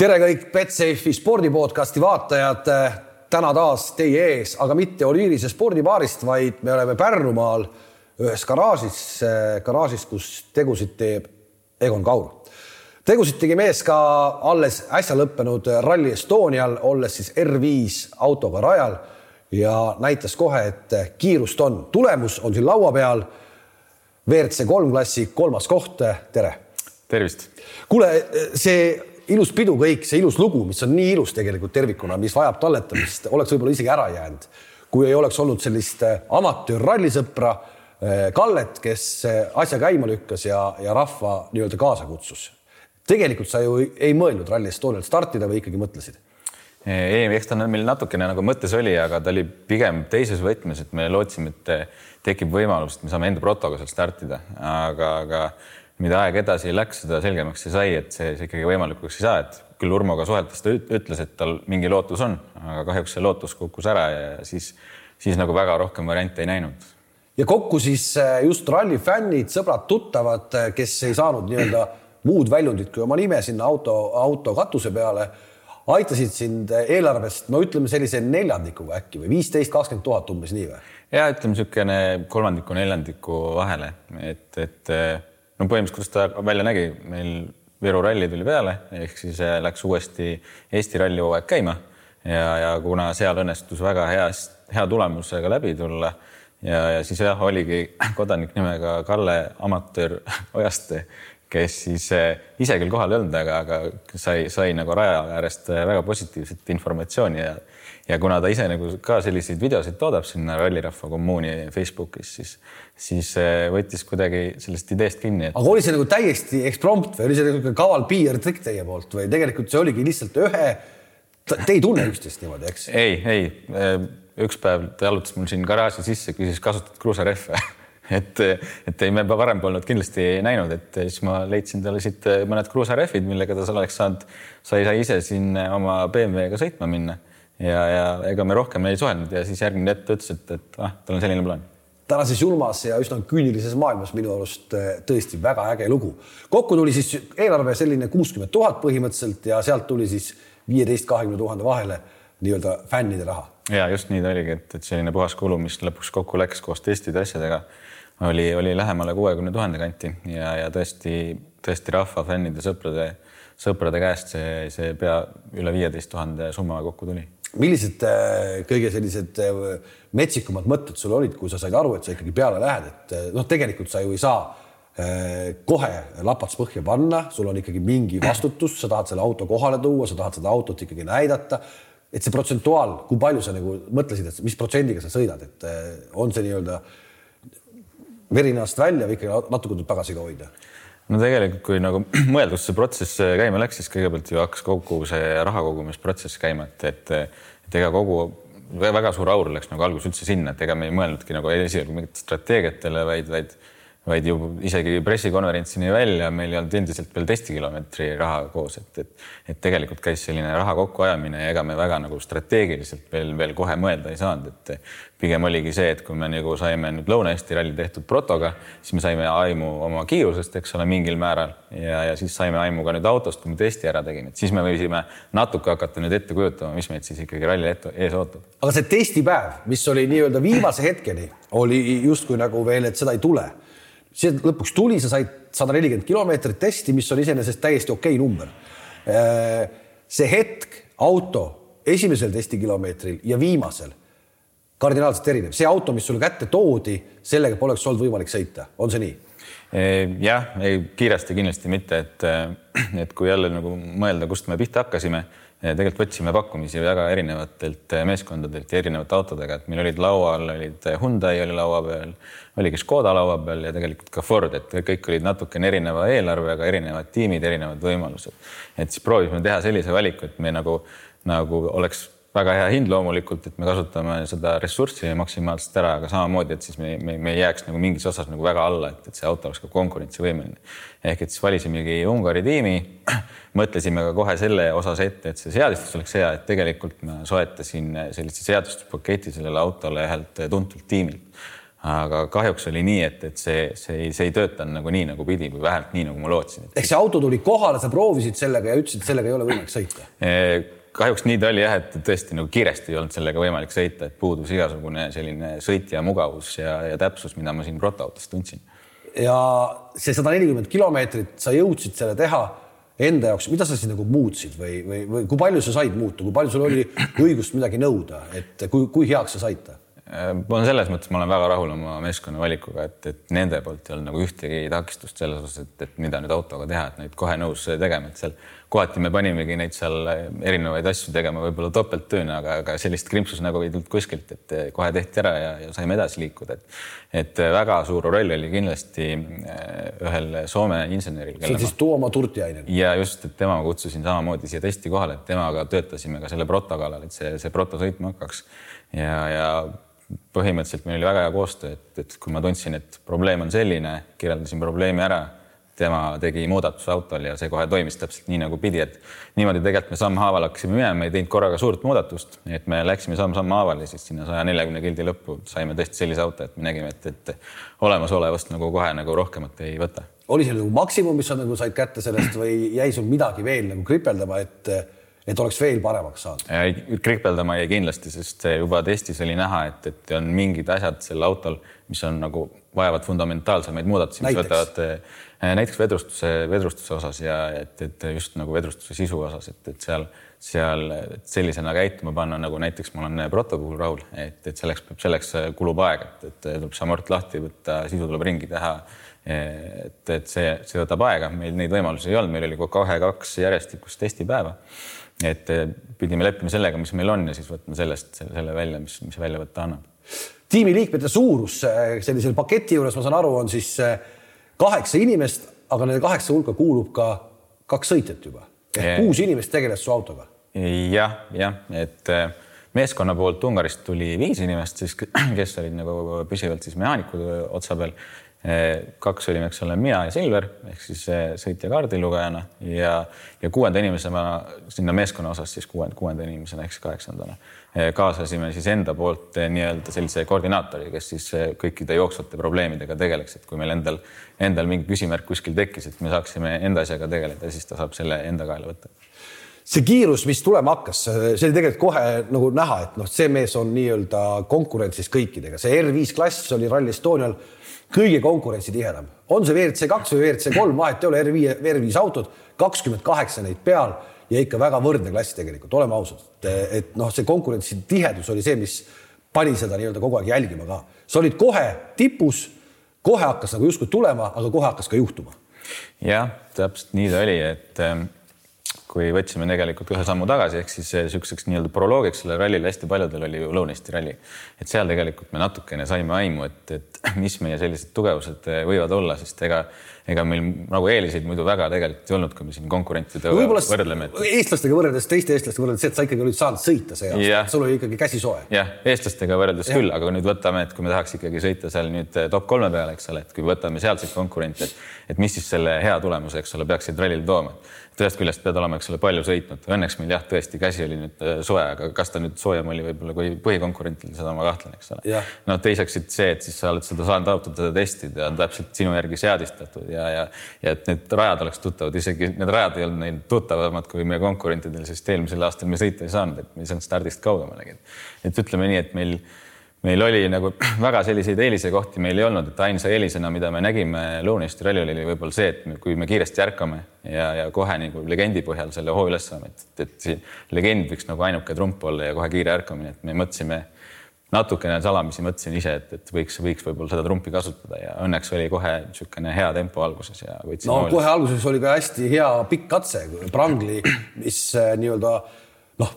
tere kõik Betsafe'i spordipodcasti vaatajad. täna taas teie ees, aga mitte Oliirise spordibaarist, vaid me oleme Pärnumaal ühes garaažis, garaažis, kus tegusid teeb Egon Kaur. tegusid tegi mees ka alles äsja lõppenud Rally Estonial, olles siis R5 autoga rajal ja näitas kohe, et kiirust on. tulemus on siin laua peal. WRC kolm klassi kolmas koht, tere. tervist. kuule, see ilus pidu kõik, see ilus lugu, mis on nii ilus tegelikult tervikuna, mis vajab talletamist, oleks võib-olla isegi ära jäänud, kui ei oleks olnud sellist äh, amatöör-rallisõpra äh, Kallet, kes äh, asja käima lükkas ja, ja rahva nii-öelda kaasa kutsus. tegelikult sa ju ei mõelnud Rally Estonialt startida või ikkagi mõtlesid? ei, eks ta meil natukene nagu mõttes oli, aga ta oli pigem teises võtmes, et me lootsime, et tekib võimalus, et me saame enda protoga seal startida, aga, aga mida aeg edasi läks, seda selgemaks see sai, et see, see ikkagi võimalikuks ei saa, et küll Urmoga suheldes ta ütles, et tal mingi lootus on, aga kahjuks see lootus kukkus ära ja siis, siis nagu väga rohkem variante ei näinud. ja kokku siis äh, just ralli fännid, sõbrad-tuttavad, äh, kes ei saanud nii-öelda muud väljundit kui oma nime sinna auto, auto katuse peale, aitasid sind eelarvest, no ütleme sellise neljandikuga äkki või viisteist, kakskümmend tuhat umbes nii või? ja ütleme niisugune kolmandiku-neljandiku vahele, et, et no põhimõtteliselt, kuidas ta välja nägi, meil Viru ralli tuli peale, ehk siis äh, läks uuesti Eesti ralli hooaeg käima. Ja, ja kuna seal õnnestus väga hea, hea tulemusega läbi tulla ja, ja siis jah, oligi kodanik nimega Kalle Amatöör Ojaste, kes siis äh, ise küll kohal ei olnud, aga, aga sai, sai nagu raja äärest äh, väga positiivset informatsiooni ja ja kuna ta ise nagu ka selliseid videosid toodab sinna Rallirahva kommuuni Facebookis, siis, siis äh, võttis kuidagi sellest ideest kinni et.... aga oli see nagu täiesti eksprompt või oli see niisugune kaval PR-trikk teie poolt või tegelikult see oligi lihtsalt ühe, te ei tunne üksteist niimoodi, eks? ei, ei, üks päev ta jalutas mul siin garaaži sisse, küsis kasutatud kruusarehve et, et ei, me varem polnud kindlasti näinud, et siis ma leidsin talle siit mõned kruusarehvid, millega ta oleks saanud, sai, sai ise siin oma BMW-ga sõitma minna ja, ja ega me rohkem ei suhelnud ja siis järgmine hetk ta ütles, et, et ah, tal on selline plaan tänases julmas ja üsna küünilises maailmas minu arust eh, tõesti väga äge lugu. kokku tuli siis eelarve selline kuuskümmend tuhat põhimõtteliselt ja sealt tuli siis viieteist, kahekümne tuhande vahele nii-öelda fännide raha. ja just nii ta oligi, et, et selline puhas kulu, mis lõpuks kokku läks koos testide asjadega, oli, oli lähemale kuuekümne tuhande kanti ja, ja tõesti, tõesti rahva, fännide, sõprade, sõprade käest see, see pea üle viieteist tuhande summa kokku tuli millised äh, kõige sellised äh, metsikumad mõtted sul olid, kui sa said aru, et sa ikkagi peale lähed, et äh, noh, tegelikult sa ju ei saa kohe lapats põhja panna, sul on ikkagi mingi vastutus, sa tahad selle auto kohale tuua, sa tahad seda autot ikkagi näidata. et see protsentuaal, kui palju sa nagu mõtlesid, et mis protsendiga sa sõidad, et on see nii-öelda verinast välja või ikkagi natuke tuleb tagasi ka hoida? no tegelikult, kui nagu mõelda, kus see protsess käima läks, siis kõigepealt ju hakkas kogu see raha kogumisprotsess käima, et, et, et ega kogu väga suur aur läks nagu alguses üldse sinna, et ega me ei mõelnudki nagu esialgu mingitele strateegiatele, vaid, vaid vaid ju isegi pressikonverentsini välja meil ei olnud endiselt veel testikilomeetri raha koos, et, et, et tegelikult käis selline raha kokkuajamine ja ega me väga nagu strateegiliselt veel, veel kohe mõelda ei saanud, et pigem oligi see, et kui me nagu saime nüüd Lõuna-Eesti ralli tehtud protoga, siis me saime aimu oma kiirusest, eks ole, mingil määral ja, ja siis saime aimu ka nüüd autost, kui me testi ära tegime, et siis me võisime natuke hakata nüüd ette kujutama, mis meid siis ikkagi ralli ees ootab. aga see testipäev, mis oli nii-öelda viimase hetkeni, oli justkui nagu veel, et seda ei tule see lõpuks tuli, sa said sada nelikümmend kilomeetrit testi, mis on iseenesest täiesti okei number. Äh, see hetk, auto esimesel testikilomeetril ja viimasel kardinaalselt erinev, see auto, mis sulle kätte toodi, sellega poleks olnud võimalik sõita, on see nii? jah, ei kiiresti kindlasti mitte, et, et kui jälle nagu mõelda, kust me pihta hakkasime tegelikult võtsime pakkumisi väga erinevatelt eh, meeskondadelt ja erinevate autodega, et meil olid laual, olid eh, Hyundai oli laua peal, oligi Škoda laua peal ja tegelikult ka Ford, et kõik olid natukene erineva eelarvega, erinevad tiimid, erinevad võimalused. et siis proovisime teha sellise valiku, et me nagu, nagu oleks väga hea hind loomulikult, et me kasutame seda ressurssi maksimaalselt ära, aga samamoodi, et siis me, me, me ei jääks nagu mingis osas nagu väga alla, et, et see auto oleks ka konkurentsivõimeline. ehk et siis valisimegi Ungari tiimi, mõtlesime ka kohe selle osas ette, et see seadistus oleks hea, et tegelikult ma soetasin sellise seadustuspaketi sellele autole ühelt tuntult tiimilt aga kahjuks oli nii, et, et see, see ei, see ei töötanud nagu nii, nagu pidi või vähemalt nii, nagu ma lootsin. ehk see auto tuli kohale, sa proovisid sellega ja ütlesid, sellega ei ole võimalik sõita? Kahjuks nii ta oli jah, et tõesti nagu kiiresti ei olnud sellega võimalik sõita, et puudus igasugune selline sõitja mugavus ja, ja täpsus, mida ma siin protoautos tundsin. ja see sada nelikümmend kilomeetrit, sa jõudsid selle teha enda jaoks, mida sa siis nagu muutsid või, või, või kui palju sa said muuta, kui palju sul oli õigust midagi nõuda, et kui, kui heaks sa said ta? Ma selles mõttes, ma olen väga rahul oma meeskonna valikuga, et, et nende poolt ei olnud nagu ühtegi takistust selles osas, et, et mida nüüd autoga teha, et neid kohe nõus tegema, et seal kohati me panimegi neid seal erinevaid asju tegema, võib-olla topelttööna, aga, aga sellist krimpsust nagu ei tulnud kuskilt, et kohe tehti ära ja, ja saime edasi liikuda, et et väga suur roll oli kindlasti äh, ühel Soome inseneril. see on siis Tuomo Turtiainen. ja just, et tema kutsusin samamoodi siia testi kohale, et temaga töötasime ka selle proto kallal, et see, see proto sõitma hakkaks ja, ja põhimõtteliselt meil oli väga hea koostöö, et, et kui ma tundsin, et probleem on selline, kirjeldasin probleemi ära tema tegi muudatuse autol ja see kohe toimis täpselt nii nagu pidi, et niimoodi tegelikult me sammhaaval hakkasime minema, ei teinud korraga suurt muudatust, et me läksime samm-samm haaval ja siis sinna saja neljakümne kildi lõppu saime tõesti sellise auto, et me nägime, et, et olemasolevast nagu kohe nagu rohkemat ei võta. oli see nagu maksimum, mis sa nagu said kätte sellest või jäi sul midagi veel nagu kripeldama, et et oleks veel paremaks saanud? kripeldama jäi kindlasti, sest juba testis oli näha, et, et on mingid asjad sel autol, mis on nagu vajavad fundamentaalsemaid muudatusi, mis võtavad Äh, näiteks vedrustuse, vedrustuse osas ja et, et just nagu vedrustuse sisu osas, et, et seal, seal et sellisena käituma panna, nagu näiteks ma olen proto puhul rahul, et, et selleks peab, selleks kulub aeg, et, et tuleb šamort lahti võtta, sisu tuleb ringi teha. et, et see, see võtab aega, meil neid võimalusi ei olnud, meil oli kahe-kaks järjestikust testipäeva. Et pidime leppima sellega, mis meil on ja siis võtma sellest selle, selle välja, mis, mis välja võtta annab. tiimiliikmete suurus sellisel paketi juures, ma saan aru, on siis kaheksa inimest, aga nende kaheksa hulka kuulub ka kaks sõitjat juba ehk yeah. kuus inimest tegeles su autoga ja,. jah, jah, et meeskonna poolt Ungarist tuli viis inimest siis, kes olid nagu püsivalt siis mehaanikud otsa peal. Kaks olime, eks ole, mina ja Silver ehk siis äh, sõitja kaardilugejana ja, ja kuuenda inimesena sinna meeskonna osas siis kuuenda, kuuenda inimesena ehk siis kaheksandana Eh, kaasasime siis enda poolt eh, nii-öelda sellise koordinaatori, kes siis eh, kõikide jooksvate probleemidega tegeleks, et kui meil endal, endal mingi küsimärk kuskil tekkis, et me saaksime enda asjaga tegeleda, siis ta saab selle enda kaela võtta. see kiirus, mis tulema hakkas, see oli tegelikult kohe nagu näha, et noh, see mees on nii-öelda konkurentsis kõikidega, see R5 klass oli Rally Estonial kõige konkurentsitihedam, on see WRC kaks või WRC kolm, vahet ei ole, R5, R5 autod, kakskümmend kaheksa neid peal ja ikka väga võrdne klass tegelikult, oleme ausad, et, et noh, see konkurentsi tihedus oli see, mis pani seda nii-öelda kogu aeg jälgima ka. sa olid kohe tipus, kohe hakkas nagu justkui tulema, aga kohe hakkas ka juhtuma. jah, täpselt nii ta oli, et ähm, kui võtsime tegelikult ühe sammu tagasi, ehk siis niisuguseks nii-öelda proloogiks sellele rallile hästi paljudel oli ju Lõuna-Eesti ralli. et seal tegelikult me natukene saime aimu, et, et mis meie sellised tugevused võivad olla, sest ega ega meil nagu eeliseid muidu väga tegelikult ei olnud, kui me siin konkurentidega no, võrdleme et.... eestlastega võrreldes, teiste eestlastega võrreldes, et sa ikkagi olid saanud sõita see aasta, sul oli ikkagi käsi soe. jah, eestlastega võrreldes ja. küll, aga nüüd võtame, et kui me tahaks ikkagi sõita seal nüüd eh, top kolme peale, eks ole, et kui võtame sealseid konkurente, et, et mis siis selle hea tulemuse, eks ole, peaksid rallil tooma et ühest küljest pead olema, eks ole, palju sõitnud, õnneks meil jah, tõesti käsi oli nüüd eh, soe, aga kas ta nüüd soojem oli võib-olla kui põhikonkurentil, seda ma kahtlen, eks ole. no teiseks see, et siis sa oled seda saanud autot testida, on täpselt sinu järgi seadistatud ja ja, ja, et need rajad oleks tuttavad, isegi need rajad ei olnud neil tuttavamad kui meie konkurentidel, sest eelmisel aastal me sõita ei saanud, et me ei saanud stardist kaugemalegi. et ütleme nii, et meil, meil oli nagu väga selliseid eelisekohti meil ei olnud, et ainsa eelisena, mida me nägime Lõuna-Eesti rallil oli võib-olla see, et me, kui me kiiresti ärkame ja, ja kohe nagu legendi põhjal selle hoo üles saame, et, et see legend võiks nagu ainuke trump olla ja kohe kiire ärkamine, et me mõtlesime natukene salamisi mõtlesin ise, et, et võiks, võiks võib-olla seda trumpi kasutada ja õnneks oli kohe niisugune hea tempo alguses ja võtsin. no hooles. kohe alguses oli ka hästi hea pikk katse, Prangli, mis äh, nii-öelda noh,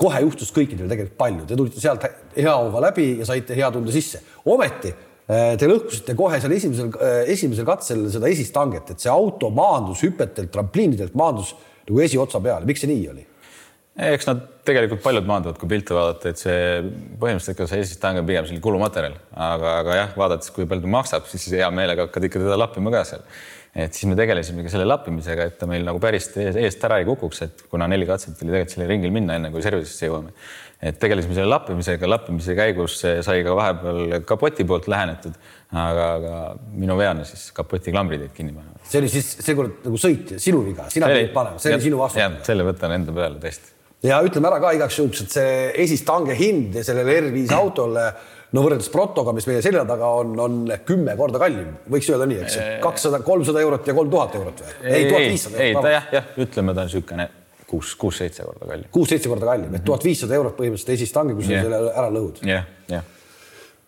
kohe juhtus kõikidel tegelikult palju, te tulite sealt hea hooga läbi ja saite hea tunde sisse. ometi äh, te lõhkusite kohe seal esimesel, äh, esimesel katsel seda esist hanget, et see auto maandus hüpetelt, trampliinidelt maandus nagu esiotsa peale, miks see nii oli? eks nad tegelikult paljud maanduvad, kui pilte vaadata, et see põhimõtteliselt ikka see esistang on pigem selline kulumaterjal, aga, aga jah, vaadates, kui palju ta maksab, siis hea meelega hakkad ikka teda lappima ka seal. et siis me tegelesimegi selle lappimisega, et ta meil nagu päris eest ära ei kukuks, et kuna neli katset oli tegelikult sellel ringil minna, enne kui servisesse jõuame. et tegelesime selle lappimisega, lappimise käigus sai ka vahepeal kapoti poolt lähenetud, aga, aga minu veana siis kapoti klambrid jäid kinni panema. see oli siis seekord nagu sõit, sinu viga, sina pidid panema, see oli sinu vastutus. selle võtan enda peale tõesti ja ütleme ära ka igaks juhuks, et see esistange hind sellele R5 autole no võrreldes Protoga, mis meie selja taga on, on kümme korda kallim, võiks öelda nii, eks, kakssada, kolmsada eurot ja kolm tuhat eurot või? ei, tuhat viissada. ei, ta jah, jah, ütleme, ta on niisugune kuus, kuus-seitse korda kallim. kuus-seitse korda kallim, et tuhat viissada eurot põhimõtteliselt esistange, kui sa yeah. selle ära lõhud. jah yeah,, jah yeah.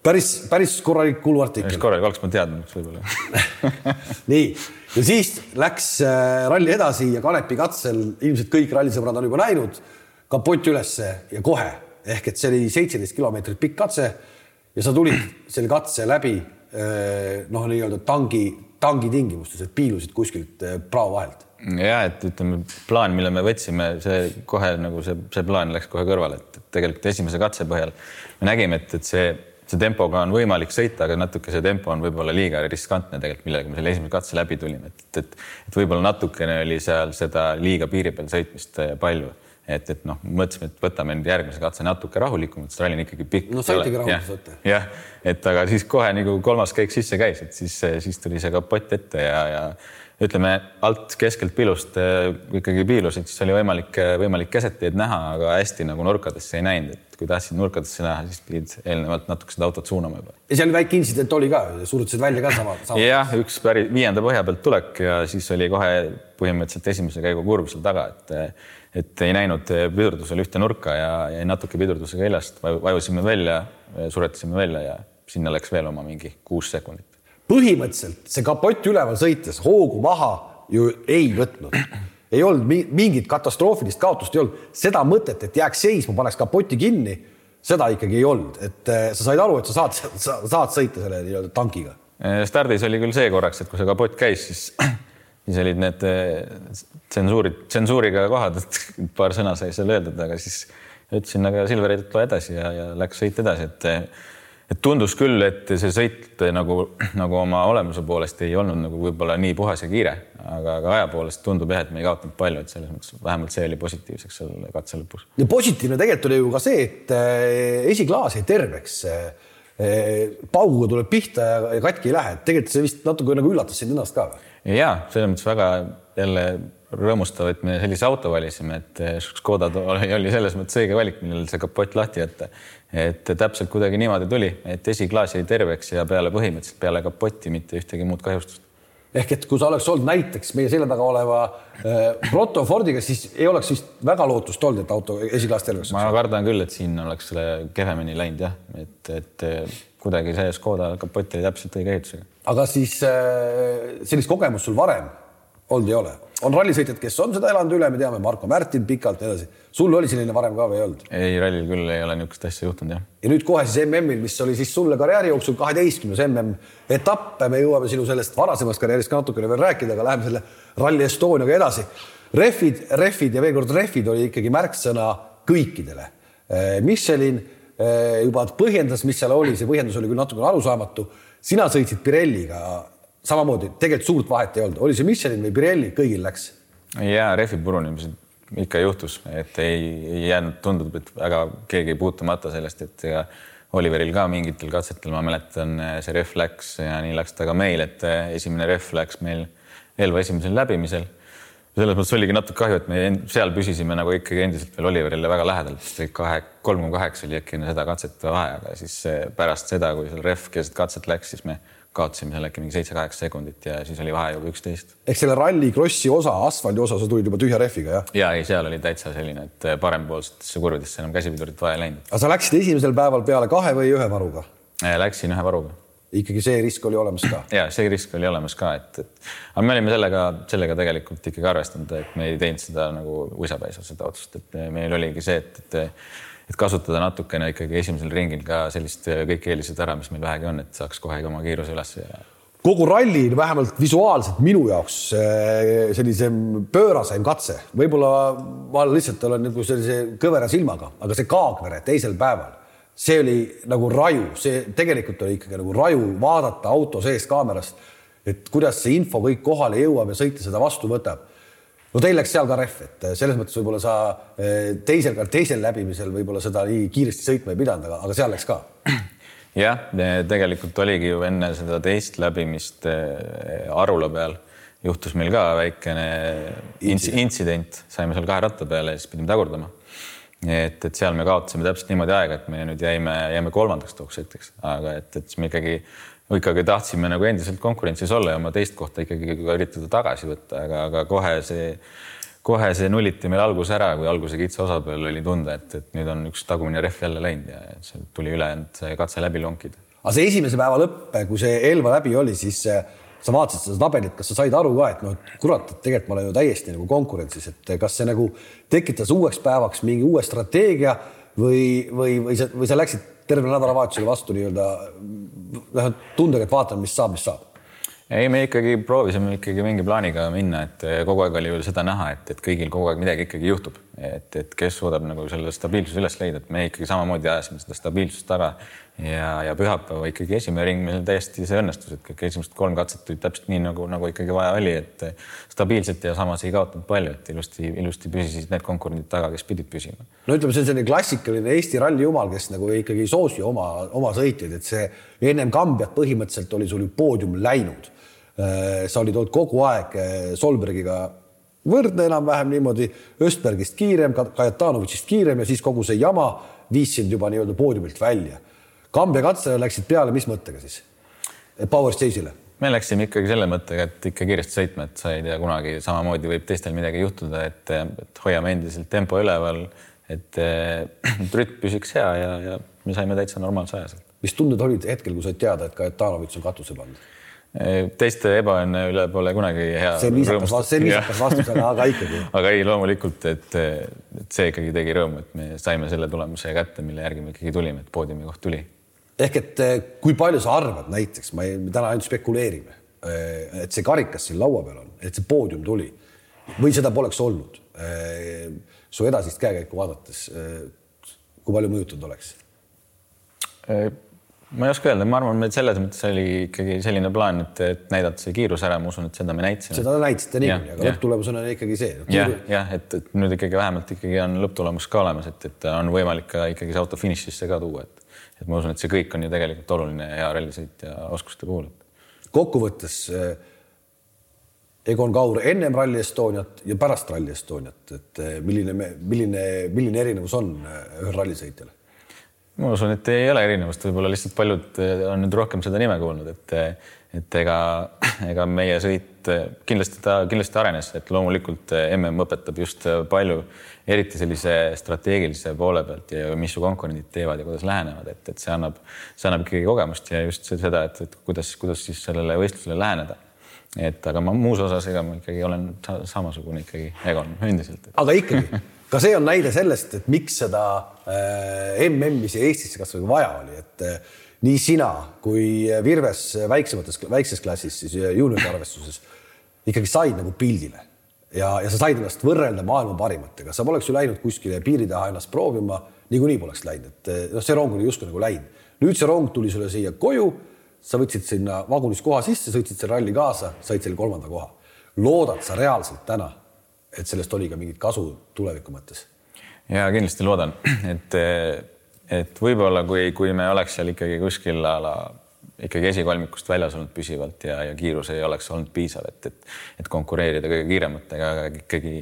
päris, päris korralik kuluartikkel. korralik, oleks ma teadnud võib-olla nii, ja siis läks äh, ralli edasi ja Kanepi katsel ilmselt kõik rallisõbrad on juba näinud kapott ülesse ja kohe ehk et see oli seitseteist kilomeetrit pikk katse ja sa tulid selle katse läbi eh, noh, nii-öelda tangi, tangi tingimustes, et piilusid kuskilt eh, prao vahelt. ja et ütleme, plaan, mille me võtsime, see kohe nagu see, see plaan läks kohe kõrvale, et tegelikult esimese katse põhjal me nägime, et, et see, see tempoga on võimalik sõita, aga natuke see tempo on võib-olla liiga riskantne tegelikult, millega me selle esimese katse läbi tulime, et, et, et võib-olla natukene oli seal seda liiga piiri peal sõitmist eh, palju et, et noh, mõtlesime, et võtame nüüd järgmise katse natuke rahulikumalt, sest ralli on ikkagi pikk. no saitegi rahulikult võtta. jah, et aga siis kohe nagu kolmas käik sisse käis, et siis, siis tuli see kapott ette ja, ja ütleme alt keskelt pilust äh, ikkagi piilusid, siis oli võimalik, võimalik kesetteed näha, aga hästi nagu nurkadesse ei näinud, et kui tahtsid nurkadesse näha, siis pidid eelnevalt natuke seda autot suunama juba. ja seal väike intsident oli ka, surutasid välja ka sama, sama.? jah, üks päris viienda põhja pealt tulek ja siis oli kohe põhimõtteliselt esimese käigu kurv seal taga, et et ei näinud pidurdusel ühte nurka ja jäi natuke pidurdusega hiljast, vajusime välja, suretasime välja ja sinna läks veel oma mingi kuus sekundit. Põhimõtteliselt see kapott üleval sõites hoogu maha ju ei võtnud, ei olnud mingit katastroofilist kaotust ei olnud, seda mõtet, et jääks seisma, paneks kapoti kinni, seda ikkagi ei olnud, et eh, sa said aru, et sa saad, sa saad sõita selle nii-öelda tankiga. stardis oli küll see korraks, et kui see kapott käis, siis siis olid need eh, tsensuurid, tsensuuriga kohad, et paar sõna sai seal öeldud, aga siis ütlesin, aga Silverit, loe edasi ja, ja läks sõit edasi, et et tundus küll, et see sõit nagu, nagu oma olemuse poolest ei olnud nagu võib-olla nii puhas ja kiire, aga, aga aja poolest tundub jah, et me ei kaotanud palju, et selles mõttes vähemalt see oli positiivseks seal katse lõpus. ja positiivne tegelikult oli ju ka see, et eh, esiklaas jäi terveks. Eh, pauguga tuleb pihta ja katki ei lähe, et tegelikult see vist natuke nagu üllatas sind ennast ka ja selles mõttes väga jälle rõõmustav, et me sellise auto valisime, et Škoda oli selles mõttes õige valik, millel see kapott lahti jätta. Et täpselt kuidagi niimoodi tuli, et esiklaas jäi terveks ja peale põhimõtteliselt peale kapotti mitte ühtegi muud kahjustust. ehk et kui sa oleks olnud näiteks meie selja taga oleva äh, Proto Fordiga, siis ei oleks vist väga lootust olnud, et auto esiklaas terveks. ma kardan küll, et siin oleks kehvemini läinud jah, et, et kuidagi see Škoda kapott oli täpselt õige ehitusega. aga siis äh, sellist kogemust sul varem olnud ei ole? on rallisõitjad, kes on seda elanud üle, me teame, Marko Märtin pikalt ja edasi. sul oli selline varem ka või ei olnud? ei, rallil küll ei ole niisugust asja juhtunud jah. ja nüüd kohe siis MM-il, mis oli siis sulle karjääri jooksul kaheteistkümnes MM etapp, me jõuame sinu sellest varasemast karjäärist ka natukene veel rääkida, aga läheme selle Rally Estoniaga edasi. rehvid, rehvid ja veel kord rehvid oli ikkagi märksõna kõikidele. Äh, Michelin äh, juba põhjendas, mis seal oli, see põhjendus oli küll natukene arusaamatu. sina sõitsid Pirelliga samamoodi tegelikult suurt vahet ei olnud, oli see Michelin või Pirelli, kõigil läks. ja rehvi purunemised ikka juhtus, et ei, ei jäänud, tundub, et väga keegi puutumata sellest, et ega Oliveril ka mingitel katsetel, ma mäletan, see rehv läks ja nii läks ta ka meil, et esimene rehv läks meil Elva esimesel läbimisel. selles mõttes oligi natuke kahju, et me seal püsisime nagu ikkagi endiselt veel Oliverile väga lähedal, sest kahe, kolm koma kaheksa oli äkki enne seda katset vahe, aga siis pärast seda, kui seal rehv keset katset läks, siis me kaotasime seal äkki mingi seitse-kaheksa sekundit ja siis oli vahe juba üksteist. ehk selle ralli krossi osa, asfaldi osa, sa tulid juba tühja rehviga, jah? ja ei, seal oli täitsa selline, et parempoolsetesse kurvidesse enam käsipidurit vaja ei läinud. aga sa läksid esimesel päeval peale kahe või ühe varuga? Äh, läksin ühe varuga. ikkagi see risk oli olemas ka? ja see risk oli olemas ka, et, et aga me olime sellega, sellega tegelikult ikkagi arvestanud, et me ei teinud seda nagu uisapäisa seda otsust, et meil oligi see, et, et et kasutada natukene ikkagi esimesel ringil ka sellist äh, kõik eelised ära, mis meil vähegi on, et saaks kohe oma kiiruse üles ja kogu ralli vähemalt visuaalselt minu jaoks äh, sellise pööraseim katse, võib-olla ma lihtsalt olen nagu sellise kõvera silmaga, aga see Kaagvere teisel päeval, see oli nagu raju, see tegelikult oli ikkagi nagu raju vaadata auto seest kaamerast, et kuidas see info kõik kohale jõuab ja sõitja seda vastu võtab no teil läks seal ka rehv, et selles mõttes võib-olla sa eh, teisel, teisel läbimisel võib-olla seda nii kiiresti sõitma ei pidanud, aga, aga seal läks ka. jah, tegelikult oligi ju enne seda teist läbimist eh, Arula peal juhtus meil ka väikene intsident, saime seal kahe ratta peale ja siis pidime tagurdama. et, et seal me kaotasime täpselt niimoodi aega, et me nüüd jäime, jäime kolmandaks tookord hetkeks, aga et, et siis me ikkagi ikkagi tahtsime nagu endiselt konkurentsis olla ja oma teist kohta ikkagi üritada tagasi võtta, aga, aga kohe see, kohe see nulliti meil algus ära, kui alguse kitsa osa peal oli tunda, et, et nüüd on üks tagumine rehv jälle läinud ja sealt tuli ülejäänud katse läbi lonkida. aga see esimese päeva lõpp, kui see Elva läbi oli, siis äh, sa vaatasid seda tabelit, kas sa said aru ka, et noh, kurat, et tegelikult ma olen ju täiesti nagu konkurentsis, et kas see nagu tekitas uueks päevaks mingi uue strateegia või, või, või sa, või sa läksid terve nädalavahetusele vastu nii-öelda vähemalt tundega, et vaatame, mis saab, mis saab. Ei, me ikkagi proovisime ikkagi mingi plaaniga minna, et kogu aeg oli ju seda näha, et, et kõigil kogu aeg midagi ikkagi juhtub, et, et kes suudab nagu selle stabiilsuse üles leida, et me ikkagi samamoodi ajasime seda stabiilsust taga ja, ja pühapäeva ikkagi esimene ring meil täiesti see õnnestus, et kõik esimesed kolm katset tulid täpselt nii nagu, nagu ikkagi vaja oli, et stabiilselt ja samas ei kaotanud palju, et ilusti, ilusti püsisid need konkurendid taga, kes pidid püsima. no ütleme, see on selline klassikaline Eesti ralli jumal, kes nagu ikkagi ei soosi oma, oma sõitjaid, et see ennem Kambiat põhimõtteliselt oli sul ju poodium läinud Äh, sa olid olnud kogu aeg äh, Solbergiga võrdne enam-vähem niimoodi, Östbergist kiirem, Kajatanovitšist kiirem ja siis kogu see jama viis sind juba nii-öelda poodiumilt välja. Kambja katsele läksid peale, mis mõttega siis? Power Stage'ile? me läksime ikkagi selle mõttega, et ikka kiiresti sõitma, et sa ei tea kunagi, samamoodi võib teistel midagi juhtuda, et, et hoiame endiselt tempo üleval, et rütm püsiks hea ja, ja me saime täitsa normaalse aja sealt. mis tunded olid hetkel, kui said teada, et Kajatanovitš on katuse pannud? teiste ebaõnne üle pole kunagi hea. see viisakas vastus, see viisakas vastus, aga, aga ikkagi. aga ei, loomulikult, et, et see ikkagi tegi rõõmu, et me saime selle tulemuse kätte, mille järgi me ikkagi tulime, et poodiumi koht tuli. Ehk et eh, kui palju sa arvad näiteks, ma ei, me täna ainult spekuleerime, eh, et see karikas siin laua peal on, et see poodium tuli või seda poleks olnud. Eh, su edasist käekäiku vaadates, kui palju mõjutatud oleks? ma ei oska öelda, ma arvan, et selles mõttes oli ikkagi selline plaan, et, et näidata see kiirus ära, ma usun, et seda me näitasime. seda näitasite niikuinii, aga lõpptulemus on ikkagi see. jah, jah, et, et nüüd ikkagi vähemalt ikkagi on lõpptulemus ka olemas, et, et on võimalik ka ikkagi see auto finišisse ka tuua, et, et ma usun, et see kõik on ju tegelikult oluline hea rallisõitja oskuste puhul. kokkuvõttes eh, Egon Kaur ennem Rally Estoniat ja pärast Rally Estoniat, et eh, milline, milline, milline erinevus on eh, ühel rallisõitjal? ma usun, et ei ole erinevust, võib-olla lihtsalt paljud on nüüd rohkem seda nime kuulnud, et et ega, ega meie sõit kindlasti ta kindlasti arenes, et loomulikult mm õpetab just palju, eriti sellise strateegilise poole pealt ja mis su konkurendid teevad ja kuidas lähenevad, et, et see annab, see annab ikkagi kogemust ja just seda, et, et kuidas, kuidas siis sellele võistlusele läheneda et aga ma muus osas, ega ma ikkagi olen samasugune ikkagi Egon endiselt. aga ikkagi ka see on näide sellest, et miks seda äh, MM-i siia Eestisse kasvõi vaja oli, et äh, nii sina kui Virves väiksemates, väikses klassis siis juunioride arvestuses ikkagi said nagu pildile ja, ja sa said ennast võrrelda maailma parimatega, sa poleks ju läinud kuskile piiri taha ennast proovima, niikuinii poleks läinud, et äh, noh, see rong oli justkui nagu läinud. nüüd see rong tuli sulle siia koju, sa võtsid sinna vagunis koha sisse, sõitsid selle ralli kaasa, said selle kolmanda koha. loodad sa reaalselt täna et sellest oli ka mingit kasu tuleviku mõttes? ja kindlasti loodan, et, et võib-olla kui, kui me oleks seal ikkagi kuskil a la ikkagi esikolmikust väljas olnud püsivalt ja, ja kiirus ei oleks olnud piisav, et, et, et konkureerida kõige kiirematega, aga ikkagi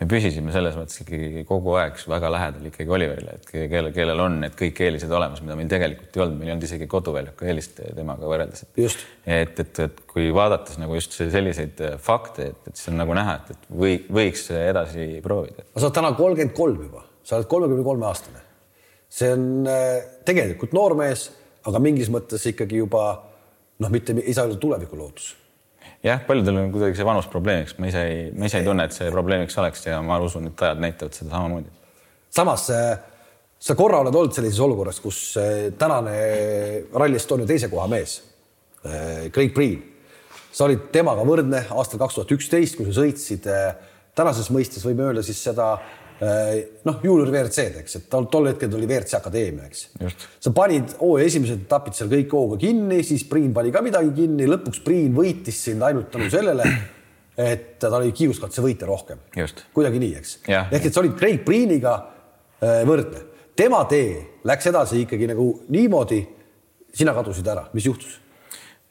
me püsisime selles mõttes ikkagi kogu aeg väga lähedal ikkagi Oliverile, et kellel, kellel on need kõik eelised olemas, mida meil tegelikult ei olnud, meil ei olnud isegi koduväljaku eelist temaga võrreldes. et, et, et, et kui vaadates nagu just selliseid fakte, et, et siis on nagu näha, et, et või võiks edasi proovida. sa oled täna kolmkümmend kolm juba, sa oled kolmekümne kolme aastane. see on äh, tegelikult noormees aga mingis mõttes ikkagi juba noh, mitte ei saa öelda tulevikulootus. jah, paljudel on kuidagi see vanus probleemiks, ma ise ei, ma ise ei tunne, et see probleemiks oleks ja ma usun, et ajad näitavad seda samamoodi. samas sa korra oled olnud sellises olukorras, kus tänane Rally Estonia teise koha mees, Craig Priin, sa olid temaga võrdne aastal kaks tuhat üksteist, kui sa sõitsid äh, tänases mõistes võime öelda siis seda äh, noh, juunior WRC-d, eks, et tol, tol hetkel tuli WRC Akadeemia, eks. sa panid hooaja esimesed etapid seal kõik hooga kinni, siis Priin pani ka midagi kinni, lõpuks Priin võitis sind ainult tänu sellele, et ta oli kiiruskatsevõitja rohkem. kuidagi nii, eks. ehk et sa olid Craig Priiniga äh, võrdne. tema tee läks edasi ikkagi nagu niimoodi, sina kadusid ära, mis juhtus?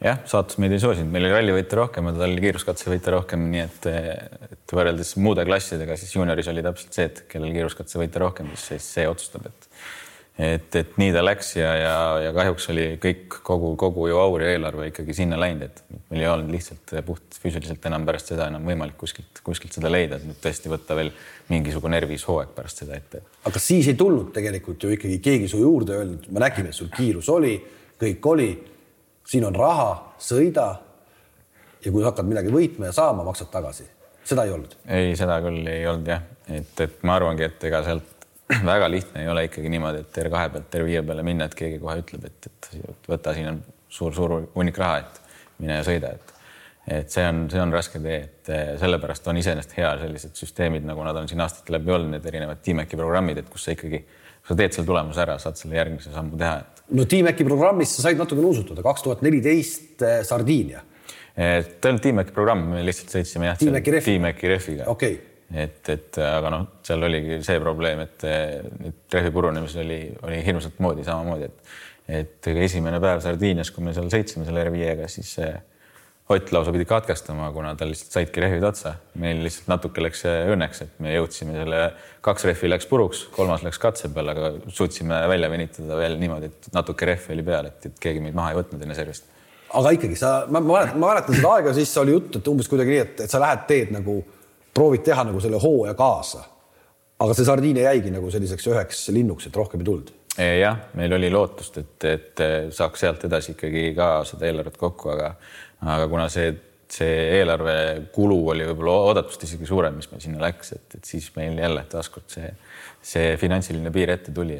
Jah, saatus meid ei soosinud, meil oli rallivõite rohkem ja tal oli kiiruskatsevõite rohkem, nii et, et võrreldes muude klassidega, siis juunioris oli täpselt see, et kellel kiiruskatsevõite rohkem, siis see otsustab, et et, et nii ta läks ja, ja, ja kahjuks oli kõik kogu, kogu ju aur ja eelarve ikkagi sinna läinud, et meil ei olnud lihtsalt puht füüsiliselt enam pärast seda enam võimalik kuskilt, kuskilt seda leida, et nüüd tõesti võtta veel mingisugune närvis hooaeg pärast seda ette. aga siis ei tulnud tegelikult ju ikkagi keegi su juurde öelnud, me nägime, et sul kiirus oli, kõik oli siin on raha, sõida. ja kui hakkad midagi võitma ja saama, maksad tagasi. seda ei olnud? ei, seda küll ei olnud jah, et, et ma arvangi, et ega sealt väga lihtne ei ole ikkagi niimoodi, et R2 pealt R5 peale minna, et keegi kohe ütleb, et, et võta, siin on suur-suur hunnik raha, et mine ja sõida, et et see on, see on raske tee, et sellepärast on iseenesest hea sellised süsteemid, nagu nad on siin aastate läbi olnud, need erinevad Tiimeki programmid, et kus sa ikkagi, sa teed selle tulemuse ära, saad selle järgmise sammu teha, et no Tiimeki programmis sa said natuke nuusutada, kaks tuhat neliteist eh, Sardiinia. ta ei olnud Tiimeki programm, me lihtsalt sõitsime jah, Tiimeki rehviga. Okay.. et, et aga noh, seal oligi see probleem, et nüüd rehvi purunemisel oli, oli hirmsat moodi samamoodi, et et esimene päev Sardiinias, kui me seal sõitsime selle R5-ga, siis Ott lausa pidi katkestama, kuna tal lihtsalt saidki rehvid otsa. meil lihtsalt natuke läks õnneks, et me jõudsime selle, kaks rehvi läks puruks, kolmas läks katse peale, aga suutsime välja venitada veel niimoodi, et natuke rehvi oli peal, et, et keegi meid maha ei võtnud enne servist. aga ikkagi sa, ma mäletan, ma mäletan seda aega, siis oli jutt, et umbes kuidagi nii, et, et sa lähed, teed nagu, proovid teha nagu selle hooaja kaasa. aga see Sardiinia jäigi nagu selliseks üheks linnuks, et rohkem ei tulnud jah, meil oli lootust, et, et saaks sealt edasi ikkagi ka seda eelarvet kokku, aga aga kuna see, see eelarve kulu oli võib-olla oodatust isegi suurem, mis meil sinna läks, et, et siis meil jälle taaskord see, see finantsiline piir ette tuli.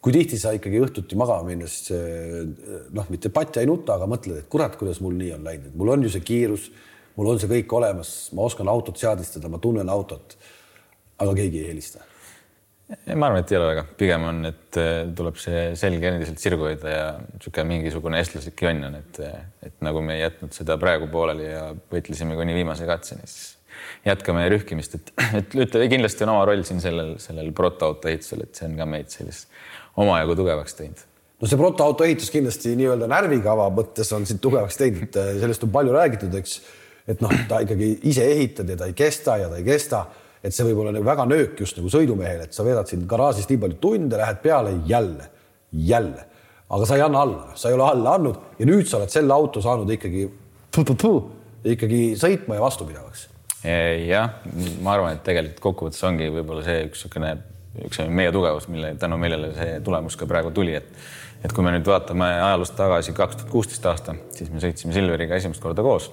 kui tihti sa ikkagi õhtuti magama minnes noh, mitte patja ei nuta, aga mõtled, et kurat, kuidas mul nii on läinud, mul on ju see kiirus, mul on see kõik olemas, ma oskan autot seadistada, ma tunnen autot. aga keegi ei helista ma arvan, et ei ole väga, pigem on, et äh, tuleb see selg endiselt sirgu hoida ja niisugune mingisugune eestlaslik jonn on, et, et nagu me ei jätnud seda praegu pooleli ja võitlesime kuni viimase katseni, siis jätkame rühkimist, et, et ütle, kindlasti on oma roll siin sellel, sellel protoauto ehitusel, et see on ka meid sellist omajagu tugevaks teinud. no see protoauto ehitus kindlasti nii-öelda närvikava mõttes on sind tugevaks teinud, sellest on palju räägitud, eks, et noh, ta ikkagi ise ehitad ja ta ei kesta ja ta ei kesta et see võib olla nagu väga nöök just nagu sõidumehele, et sa veedad siin garaažis nii palju tunde, lähed peale jälle, jälle, aga sa ei anna alla, sa ei ole alla andnud ja nüüd sa oled selle auto saanud ikkagi, ikkagi sõitma ja vastupidavaks. jah, ma arvan, et tegelikult kokkuvõttes ongi võib-olla see üks niisugune, üks meie tugevus, mille tänu millele see tulemus ka praegu tuli, et et kui me nüüd vaatame ajalust tagasi kaks tuhat kuusteist aasta, siis me sõitsime Silveriga esimest korda koos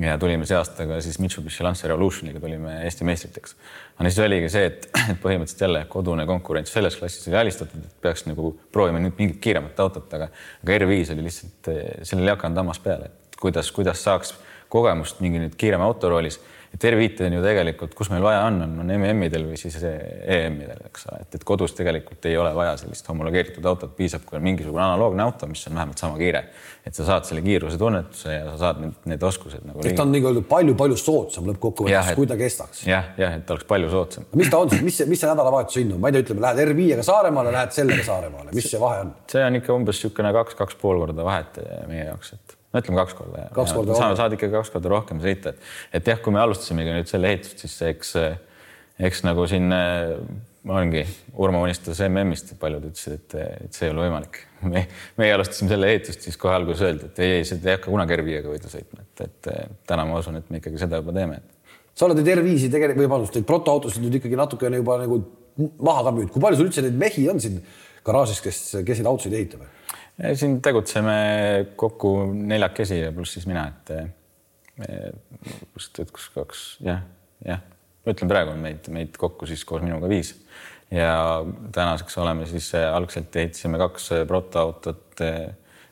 ja tulime see aasta ka siis Mitsubishi Lancer Revolutioniga tulime Eesti meistriteks. aga siis oligi see, et, et põhimõtteliselt jälle kodune konkurents selles klassis oli alistatud, et peaks nagu proovima nüüd mingit kiiremat autot, aga, aga R5 oli lihtsalt, sellel ei hakanud hammas peale, et kuidas, kuidas saaks kogemust mingi nüüd kiirema auto roolis et R5 on ju tegelikult, kus meil vaja on, on, on MM-idel või siis EM-idel, eks ole, et, et kodus tegelikult ei ole vaja sellist homologeeritud autot, piisab, kui on mingisugune analoogne auto, mis on vähemalt sama kiire. et sa saad selle kiiruse tunnetuse ja sa saad need, need oskused nagu. et ta on nii-öelda palju-palju soodsam lõppkokkuvõttes, kui ta kestaks. jah, jah, et oleks palju soodsam. mis ta on siis, mis mis see nädalavahetuse hind on, ma ei tea, ütleme, lähed R5-ga Saaremaale, lähed sellega Saaremaale, mis see vahe on? see on ikka umbes niisugune kaks, kaks pool korda vahet meie jaoks, et no ütleme kaks korda. kaks korda. saad, saad ikka kaks korda rohkem sõita, et, et jah, kui me alustasimegi nüüd selle ehitust, siis eks, eks nagu siin ongi, Urmo unistas MM-ist, paljud ütlesid, et, et see ei ole võimalik. me, meie alustasime selle ehitust, siis kohe alguses öeldi, et ei, ei, seda ei hakka kunagi R5-ga võidu sõitma, et, et täna ma usun, et me ikkagi seda juba teeme. sa oled neid R5-i tegelikult, või vabandust, neid protoautosid nüüd ikkagi natukene juba nagu maha ka müünud. kui palju sul üldse neid mehi on siin garaažis, kes, kes neid autosid ehitab? Siin tegutseme kokku neljakesi ja pluss siis mina, et kust, et kus kaks, jah, jah, ma ütlen, praegu on meid, meid kokku siis koos minuga viis ja tänaseks oleme siis algselt ehitasime kaks protoautot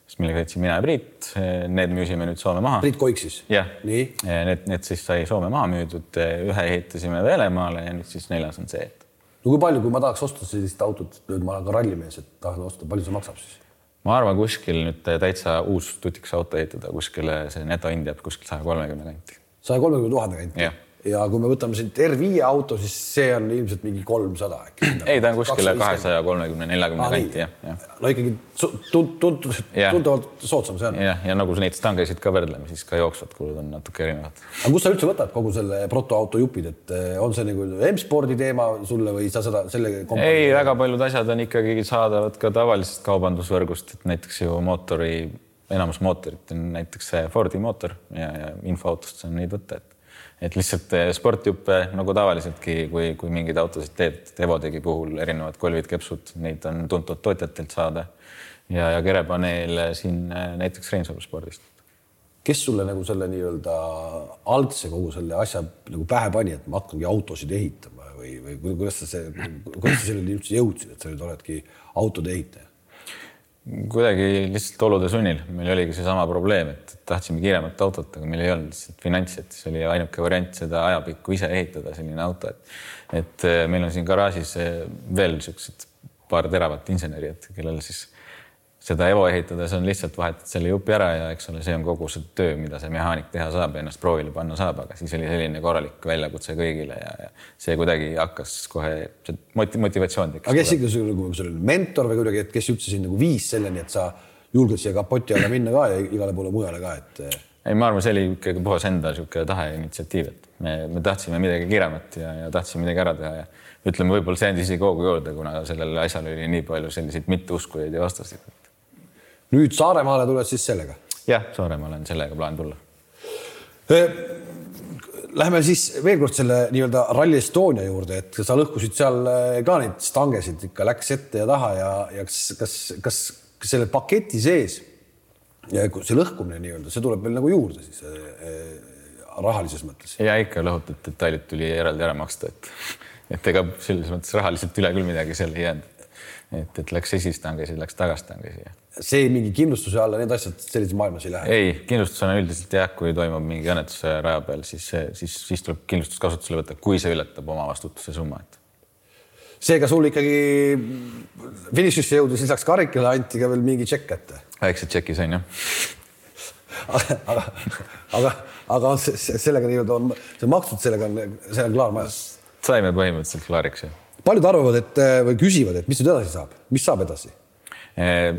siis millega sõitsin mina ja Priit. Need müüsime nüüd Soome maha. Priit Koik siis? jah, need, need siis sai Soome maha müüdud, ühe ehitasime Venemaale ja nüüd siis neljas on see, et. no kui palju, kui ma tahaks osta sellist autot, nüüd ma olen ka rallimees, et tahan osta, palju see maksab siis? Ma arvan, kuskil nüüd täitsa uus tutikas auto ehitada, kuskile see netohind jääb kuskil saja kolmekümne kanti. saja kolmekümne tuhande kanti? Ja kui me võtame siit R5 auto, siis see on ilmselt mingi kolmsada äkki. ei, ta on kuskile kahesaja kolmekümne, neljakümne kanti jah, jah. no ikkagi tuntavalt, tuntavalt soodsam see on. jah, ja nagu sa neid stangesid ka võrdleme, siis ka jooksvad kulud on natuke erinevad. aga kust sa üldse võtad kogu selle protoauto jupid, et eh, on see nagu M-spordi teema sulle või sa seda selle? ei, väga paljud asjad on ikkagi saadavad ka tavalisest kaubandusvõrgust, et näiteks ju mootori, enamus mootorit on näiteks Fordi mootor ja, ja infoautost saan neid võtta, et et lihtsalt eh, sportjuppe nagu tavaliseltki, kui, kui mingeid autosid teed, Evotegi puhul erinevad kolvid, kepsud, neid on tuntud tootjatelt saada. ja, ja kerepaneel siin eh, näiteks Reinsalu spordist. kes sulle nagu selle nii-öelda algse kogu selle asja nagu pähe pani, et ma hakkangi autosid ehitama või, või kuidas sa see, kuidas sa selleni üldse jõudsid, et sa nüüd oledki autode ehitaja? Kuidagi lihtsalt olude sunnil, meil oligi seesama probleem, et tahtsime kiiremat autot, aga meil ei olnud lihtsalt finantsi, et siis oli ainuke variant seda ajapikku ise ehitada, selline auto, et et eh, meil on siin garaažis eh, veel niisugused paar teravat inseneri, et kellele siis seda Evo ehitades on lihtsalt vahetad selle jupi ära ja eks ole, see on kogu see töö, mida see mehaanik teha saab ja ennast proovile panna saab, aga siis oli selline korralik väljakutse kõigile ja, ja see kuidagi hakkas kohe moti-, motivatsioon tekkis. aga kes ikka sul nagu selline mentor või kuidagi, et kes üldse sind nagu viis selleni, et sa julged siia kapoti alla minna ka ja igale poole mujale ka, et? ei, ma arvan, see oli ikkagi puhas enda niisugune tahe ja initsiatiiv, et me, me tahtsime midagi kiiremat ja, ja tahtsime midagi ära teha ja ütleme, võib-olla see andis isegi hoogu juurde, kuna sellel asjal oli nii palju selliseid mitteuskujaid ja vastaseid nüüd Saaremaale tuled siis sellega? jah, Saaremaale on sellega plaan tulla. Läheme siis veel kord selle nii-öelda Rally Estonia juurde, et sa lõhkusid seal ka neid stangesid ikka läks ette ja taha ja, ja kas, kas, kas, kas selle paketi sees ja see lõhkumine nii-öelda, see tuleb veel nagu juurde siis äh, rahalises mõttes? ja ikka lõhutud detailid tuli eraldi ära maksta, et, et ega selles mõttes rahaliselt üle küll midagi seal ei jäänud et, et läks esistangesi, läks tagastangesi. See mingi kindlustuse alla, need asjad sellises maailmas ei lähe? ei, kindlustusena üldiselt jah, kui toimub mingi õnnetus raja peal, siis, siis, siis tuleb kindlustus kasutusele võtta, kui see ületab omavastutuse summa, et seega sul ikkagi finišisse jõudes lisaks karikale anti ka veel mingi tšekk kätte? väikse tšeki sain jah aga, aga, aga on sellega nii-öelda on see makstud, sellega on, see on klaar majas? saime põhimõtteliselt klaariks jah paljud arvavad, et või küsivad, et mis nüüd edasi saab, mis saab edasi eh,?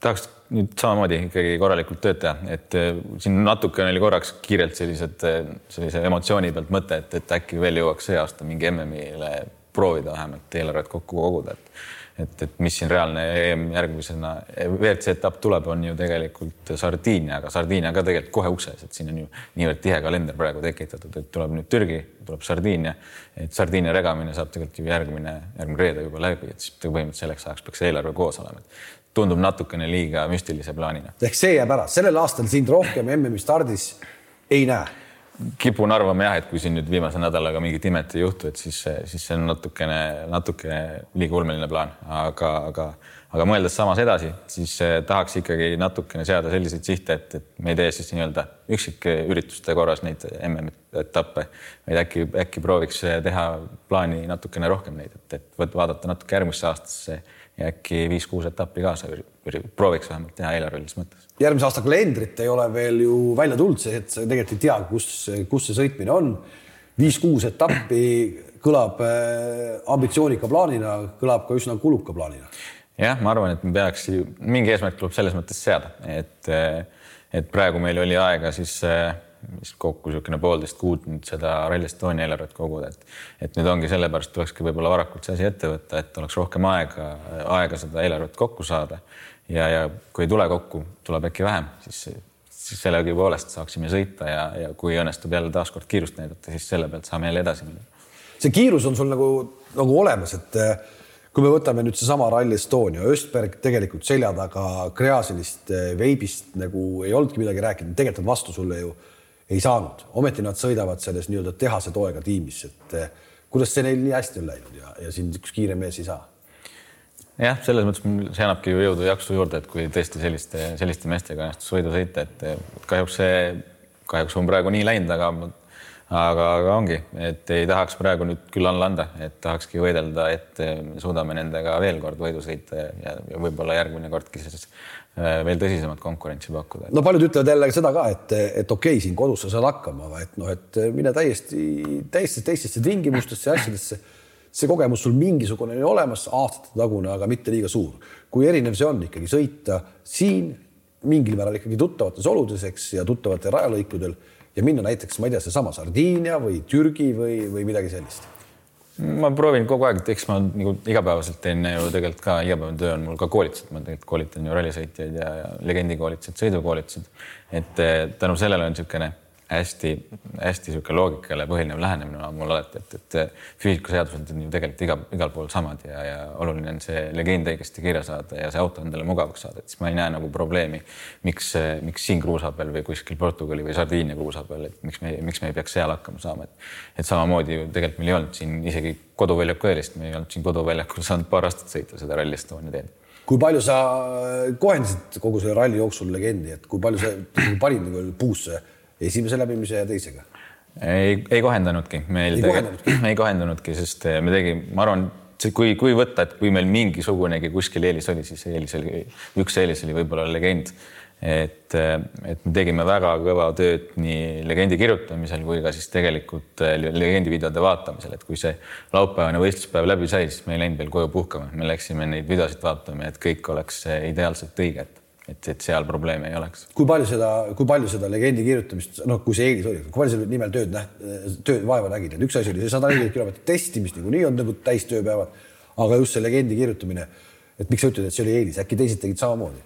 Tahaks nüüd samamoodi ikkagi korralikult tööd teha, et eh, siin natukene oli korraks kiirelt sellised, sellise emotsiooni pealt mõte, et, et äkki veel jõuaks see aasta mingi MM-ile proovida vähemalt eelarvet kokku koguda, et et, et mis siin reaalne EM järgmisena, WRC etapp tuleb, on ju tegelikult Sardiinia, aga Sardiinia ka tegelikult kohe ukses, et siin on ju niivõrd tihe kalender praegu tekitatud, et tuleb nüüd Türgi, tuleb Sardiinia, et Sardiinia regamine saab tegelikult ju järgmine, järgmine reede juba läbi, et siis põhimõtteliselt selleks ajaks peaks eelarve koos olema tundub natukene liiga müstilise plaanina. ehk see jääb ära, sellel aastal sind rohkem MM-i stardis ei näe. Kipun arvama jah, et kui siin nüüd viimase nädalaga mingit imet ei juhtu, et siis, siis see on natukene, natukene liiga ulmeline plaan, aga, aga, aga mõeldes samas edasi, siis eh, tahaks ikkagi natukene seada selliseid sihte, et, et me ei tee siis nii-öelda üksikürituste korras neid MM-etappe, vaid äkki, äkki prooviks teha plaani natukene rohkem neid, et, et vaadata natuke järgmisse aastasse ja äkki viis-kuus etappi kaasa prooviks vähemalt teha eelarvelises mõttes. järgmise aasta kalendrit ei ole veel ju välja tulnud, see, et sa tegelikult ei tea, kus, kus see sõitmine on. viis-kuus etappi kõlab äh, ambitsioonika plaanina, kõlab ka üsna kuluka plaanina. jah, ma arvan, et me peaks, mingi eesmärk tuleb selles mõttes seada, et, äh, et praegu meil oli aega siis äh, vist kokku niisugune poolteist kuud nüüd seda Rally Estonia eelarvet koguda, et et nüüd ongi sellepärast tulekski võib-olla varakult see asi ette võtta, et oleks rohkem aega, aega seda eelarvet kokku saada. ja, ja kui ei tule kokku, tuleb äkki vähem, siis, siis sellegipoolest saaksime sõita ja, ja kui õnnestub jälle taaskord kiirust näidata, siis selle pealt saame jälle edasi minna. see kiirus on sul nagu, nagu olemas, et eh, kui me võtame nüüd seesama Rally Estonia, Östberg tegelikult selja taga Gräzinist, eh, Veibist nagu ei olnudki midagi rääkinud, tegelikult on vastu sulle ju ei saanud, ometi nad sõidavad selles nii-öelda tehase toega tiimis, et eh, kuidas see neil nii hästi on läinud ja, ja siin üks kiire mees ei saa? jah, selles mõttes see annabki ju jõudu ja jaksu juurde, et kui tõesti selliste, selliste meestega õnnestus võidu sõita, et kahjuks see, kahjuks on praegu nii läinud, aga aga, aga ongi, et ei tahaks praegu nüüd küll alla anda, et tahakski võidelda, et suudame nendega veel kord võidu sõita ja, ja võib-olla järgmine kordki siis veel tõsisemat konkurentsi pakkuda. no paljud ütlevad jälle seda ka, et, et okei okay,, siin kodus sa saad hakkama, aga et noh, et mine täiesti, täiesti teistesse tingimustesse, asjadesse. see kogemus sul mingisugune on olemas, aastate tagune, aga mitte liiga suur. kui erinev see on ikkagi sõita siin mingil määral ikkagi tuttavates oludes, eks, ja tuttavatel rajalõikudel ja minna näiteks, ma ei tea, seesama Sardiinia või Türgi või, või midagi sellist? Ma proovin kogu aeg, et eks ma nagu igapäevaselt teen ju tegelikult ka igapäevane töö on mul ka koolitused, ma tegelikult koolitan ju rallisõitjaid ja, ja legendikoolitused, sõidukoolitused. et eh, tänu sellele on niisugune hästi-hästi niisugune loogikale põhinev lähenemine on mul alati, et, et füüsikaseadused on ju tegelikult iga, igal pool samad ja, ja oluline on see legend õigesti kirja saada ja see auto endale mugavaks saada, et siis ma ei näe nagu probleemi, miks, miks siin kruusa peal või kuskil Portugali või Sardiinia kruusa peal, et miks me, miks me ei peaks seal hakkama saama, et, et samamoodi ju tegelikult meil ei olnud siin isegi koduväljaku eelist, me ei olnud siin koduväljakul saanud paar aastat sõita seda Rally Estonia teed kui palju sa kohendasid kogu selle ralli jooksul legendi, et kui palju sa panid nagu puusse esimese läbimise ja teisega? ei, ei kohendanudki, meil ei kohendanudki, ei kohendanudki, sest eh, me tegime, ma arvan, kui, kui võtta, et kui meil mingisugunegi kuskil eelis oli, siis eelis oli, üks eelis oli võib-olla legend. et, eh, et me tegime väga kõva tööd nii legendi kirjutamisel kui ka siis tegelikult eh, legendi videode vaatamisel, et kui see laupäevane võistluspäev läbi sai, siis me ei läinud veel koju puhkama, me läksime neid videosid vaatama, et kõik oleks ideaalselt õige, et et, et seal probleeme ei oleks. kui palju seda, kui palju seda legendi kirjutamist, noh, kui see eelis oli, kui palju selle nimel tööd näht-, tööd vaeva nägid, et üks asi oli see sada nelikümmend kilomeetrit testimist niikuinii on nagu täistööpäevad, aga just see legendi kirjutamine, et miks sa ütled, et see oli eelis, äkki teised tegid samamoodi?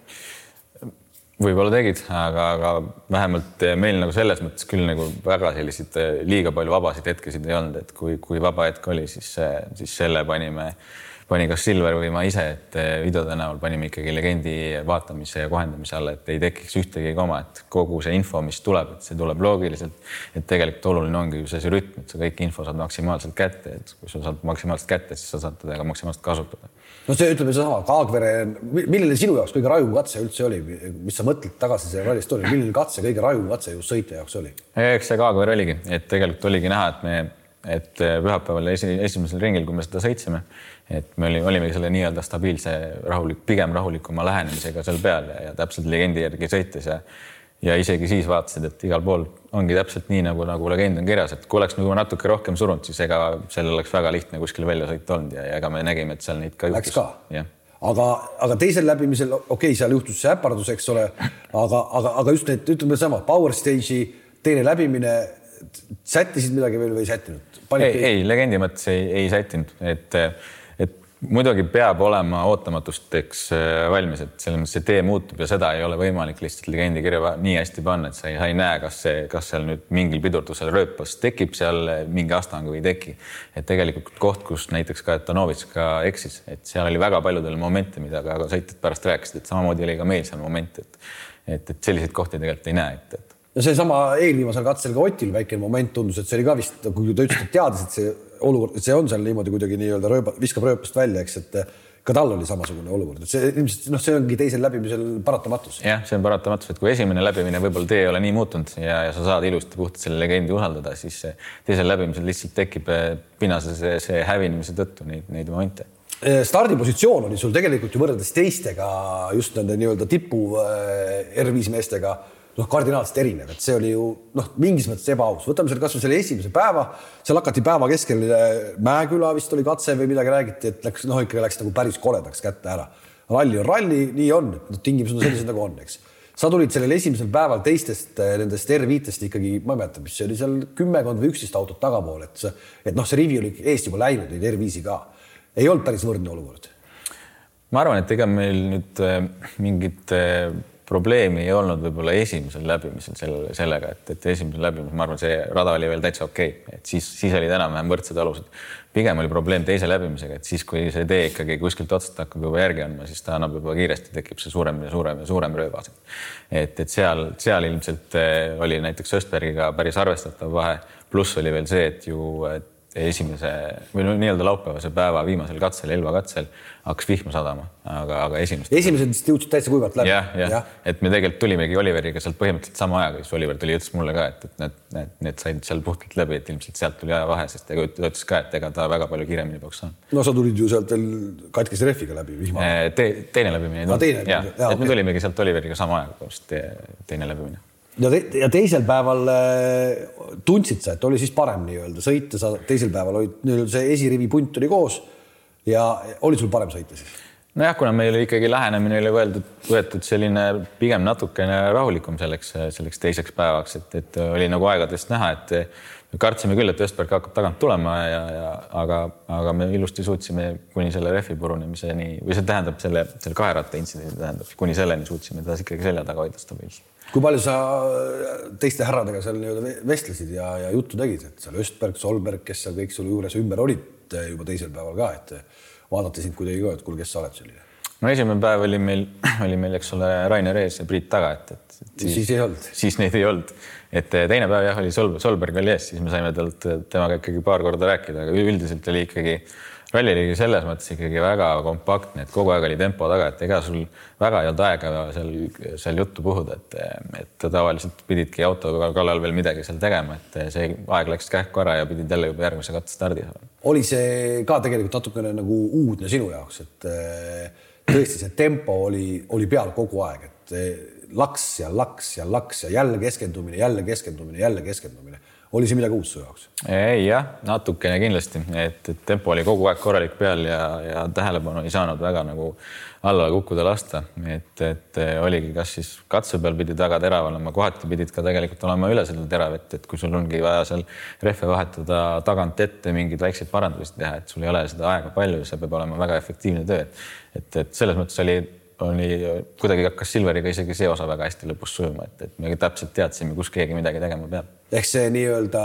võib-olla tegid, aga, aga vähemalt meil nagu selles mõttes küll nagu väga selliseid liiga palju vabasid hetkesid ei olnud, et kui, kui vaba hetk oli, siis, siis selle panime äh, pani kas Silver või ma ise, et eh, videode näol panime ikkagi legendi vaatamise ja kohendamise alla, et ei tekiks ühtegi koma, et kogu see info, mis tuleb, et see tuleb loogiliselt. et tegelikult oluline ongi ju see, see rütm, et sa kõik info saad maksimaalselt kätte, et kui sa saad maksimaalselt kätte, siis sa saad teda ka maksimaalselt kasutada. no see ütleme seesama Kaagvere, milline sinu jaoks kõige rajum katse üldse oli, mis sa mõtled tagasi selle ralli story, milline katse, kõige rajum katse just sõitja jaoks oli? eks see Kaagvere oligi, et tegelikult oligi näha, et me, et pühapäeval esi, esimesel ringil, kui me seda sõitsime et me olime, olimegi selle nii-öelda stabiilse rahulik, pigem rahulikuma lähenemisega seal peal ja, ja täpselt legendi järgi sõites ja ja isegi siis vaatasid, et igal pool ongi täpselt nii nagu, nagu legend on kirjas, et kui oleks nagu natuke rohkem surunud, siis ega seal oleks väga lihtne kuskile välja sõita olnud ja, ja ega me nägime, et seal neid ka juhtus. Aga, aga teisel läbimisel, okei okay,, seal juhtus see äpardus, eks ole, aga, aga, aga just need, ütleme sama Power Stage'i teine läbimine, sättisid midagi veel või ei sättinud? ei, ei, legendi mõttes ei, ei sättinud, et muidugi peab olema ootamatusteks äh, valmis, et selles mõttes see tee muutub ja seda ei ole võimalik lihtsalt legendi kirja nii hästi panna, et sa ei, sa ei näe, kas see, kas seal nüüd mingil pidurdusel rööpas tekib seal äh, mingi astang või ei teki. et tegelikult koht, kus näiteks ka Etanovitš ka eksis, et seal oli väga paljudel momente, mida ka sõitjad pärast rääkisid, et samamoodi oli ka meil seal moment, et et, et selliseid kohti tegelikult ei näe et no seesama eelviimasel katsel ka Otil väike moment tundus, et see oli ka vist, kui ta ütles, et teadis, et see olukord, et see on seal niimoodi kuidagi nii-öelda rööba, viskab rööpast välja, eks, et ka tal oli samasugune olukord, et see ilmselt noh, see ongi teisel läbimisel paratamatus. jah, see on paratamatus, et kui esimene läbimine võib-olla tee ei ole nii muutunud ja, ja sa saad ilusti puhtalt selle legendi usaldada, siis teisel läbimisel lihtsalt tekib eh, pinnase see, see hävinemise tõttu neid, neid momente eh, stardipositsioon oli sul tegelikult ju võrreldes teistega just nende nii-öelda tipu eh, R5 meestega noh, kardinaalselt erinev, et see oli ju noh, mingis mõttes ebaaus, võtame selle kasvõi selle esimese päeva, seal hakati päeva keskel Mäeküla vist oli katse või midagi räägiti, et läks noh, ikka läks nagu päris koledaks kätte ära. ralli on ralli, nii on, tingimused on sellised nagu on, eks. sa tulid sellel esimesel päeval teistest nendest R5-test ikkagi, ma ei mäleta, mis see oli seal kümmekond või üksteist autot tagapool, et see, et noh, see rivi oli eest juba läinud, neid R5-i ka. ei olnud päris võrdne olukord. ma arvan, et ega meil nüüd äh, mingit äh, probleemi ei olnud võib-olla esimesel läbimisel selle, sellega, et, et esimesel läbimisel, ma arvan, see rada oli veel täitsa okei okay., et siis, siis olid enam-vähem võrdsed alused. pigem oli probleem teise läbimisega, et siis, kui see tee ikkagi kuskilt otsast hakkab juba järgi andma, siis ta annab juba kiiresti, tekib see suurem ja suurem ja suurem rööbas. et, et seal, seal ilmselt eh, oli näiteks Östbergiga päris arvestatav vahe, pluss oli veel see, et ju et esimese või no nii-öelda laupäevase päeva viimasel katsel, Elva katsel hakkas vihma sadama, aga, aga esimest. esimesed vist jõudsid täitsa kuivalt läbi. jah, jah ja., et me tegelikult tulimegi Oliveriga sealt põhimõtteliselt sama ajaga, siis Oliver tuli, ütles mulle ka, et, et need, need, need said seal puhtalt läbi, et ilmselt sealt tuli ajavahe, sest ta ütles ka, et ega ta väga palju kiiremini poleks saanud. no sa tulid ju sealt veel katkise rehviga läbi vihma Te,. teine läbimine ei tulnud. jah, et okay. me tulimegi sealt Oliveriga sama ajaga, teine läbimine ja, te, ja teisel päeval äh, tundsid sa, et oli siis parem nii-öelda sõita, sa teisel päeval olid nii-öelda see esirivi punt oli koos ja oli sul parem sõita siis? nojah, kuna meil ikkagi lähenemine oli võetud, võetud selline pigem natukene rahulikum selleks, selleks teiseks päevaks, et, et oli nagu aegadest näha, et me kartsime küll, et Östberg hakkab tagant tulema ja, ja aga, aga me ilusti suutsime kuni selle rehvi purunemiseni või see tähendab selle, selle kahe ratta intsidendi tähendab, kuni selleni suutsime ta ikkagi selja taga hoida stabiilselt kui palju sa teiste härradega seal nii-öelda vestlesid ja, ja juttu tegid, et seal Östberg, Solberg, kes seal kõik sul juures ümber olid juba teisel päeval ka, et vaadati sind kuidagi ka, et kuule, kes sa oled selline? no esimene päev oli meil, oli meil, eks ole, Rainer ees ja Priit taga, et, et, et siis, siis ei olnud, siis neid ei olnud, et teine päev jah, oli Sol-, Solberg oli ees, siis me saime talt temaga ikkagi paar korda rääkida, aga üldiselt oli ikkagi äh, ralli oli selles mõttes ikkagi väga kompaktne, et kogu aeg oli tempo taga, et ega sul väga ei olnud aega seal, seal juttu puhuda, et, et tavaliselt pididki auto kallal veel midagi seal tegema, et see aeg läks kähku ära ja pidid jälle juba järgmise katse stardi saama. oli see ka tegelikult natukene nagu uudne sinu jaoks, et eh, tõesti see tempo oli, oli peal kogu aeg, et eh, laks ja laks ja laks ja jälle keskendumine, jälle keskendumine, jälle keskendumine oli see midagi uut su jaoks? ei jah, natukene kindlasti, et, et tempo oli kogu aeg korralik peal ja, ja tähelepanu ei saanud väga nagu alla kukkuda lasta, et, et oligi, kas siis katse peal pidid väga terav olema, kohati pidid ka tegelikult olema üle selle terav, et, et kui sul ongi vaja seal rehve vahetada tagant ette, mingeid väikseid parandusi teha, et sul ei ole seda aega palju, see peab olema väga efektiivne töö, et, et, et selles mõttes oli oli, kuidagi hakkas Silveriga isegi see osa väga hästi lõpus sujuma, et, et me täpselt teadsime, kus keegi midagi tegema peab ehk see nii-öelda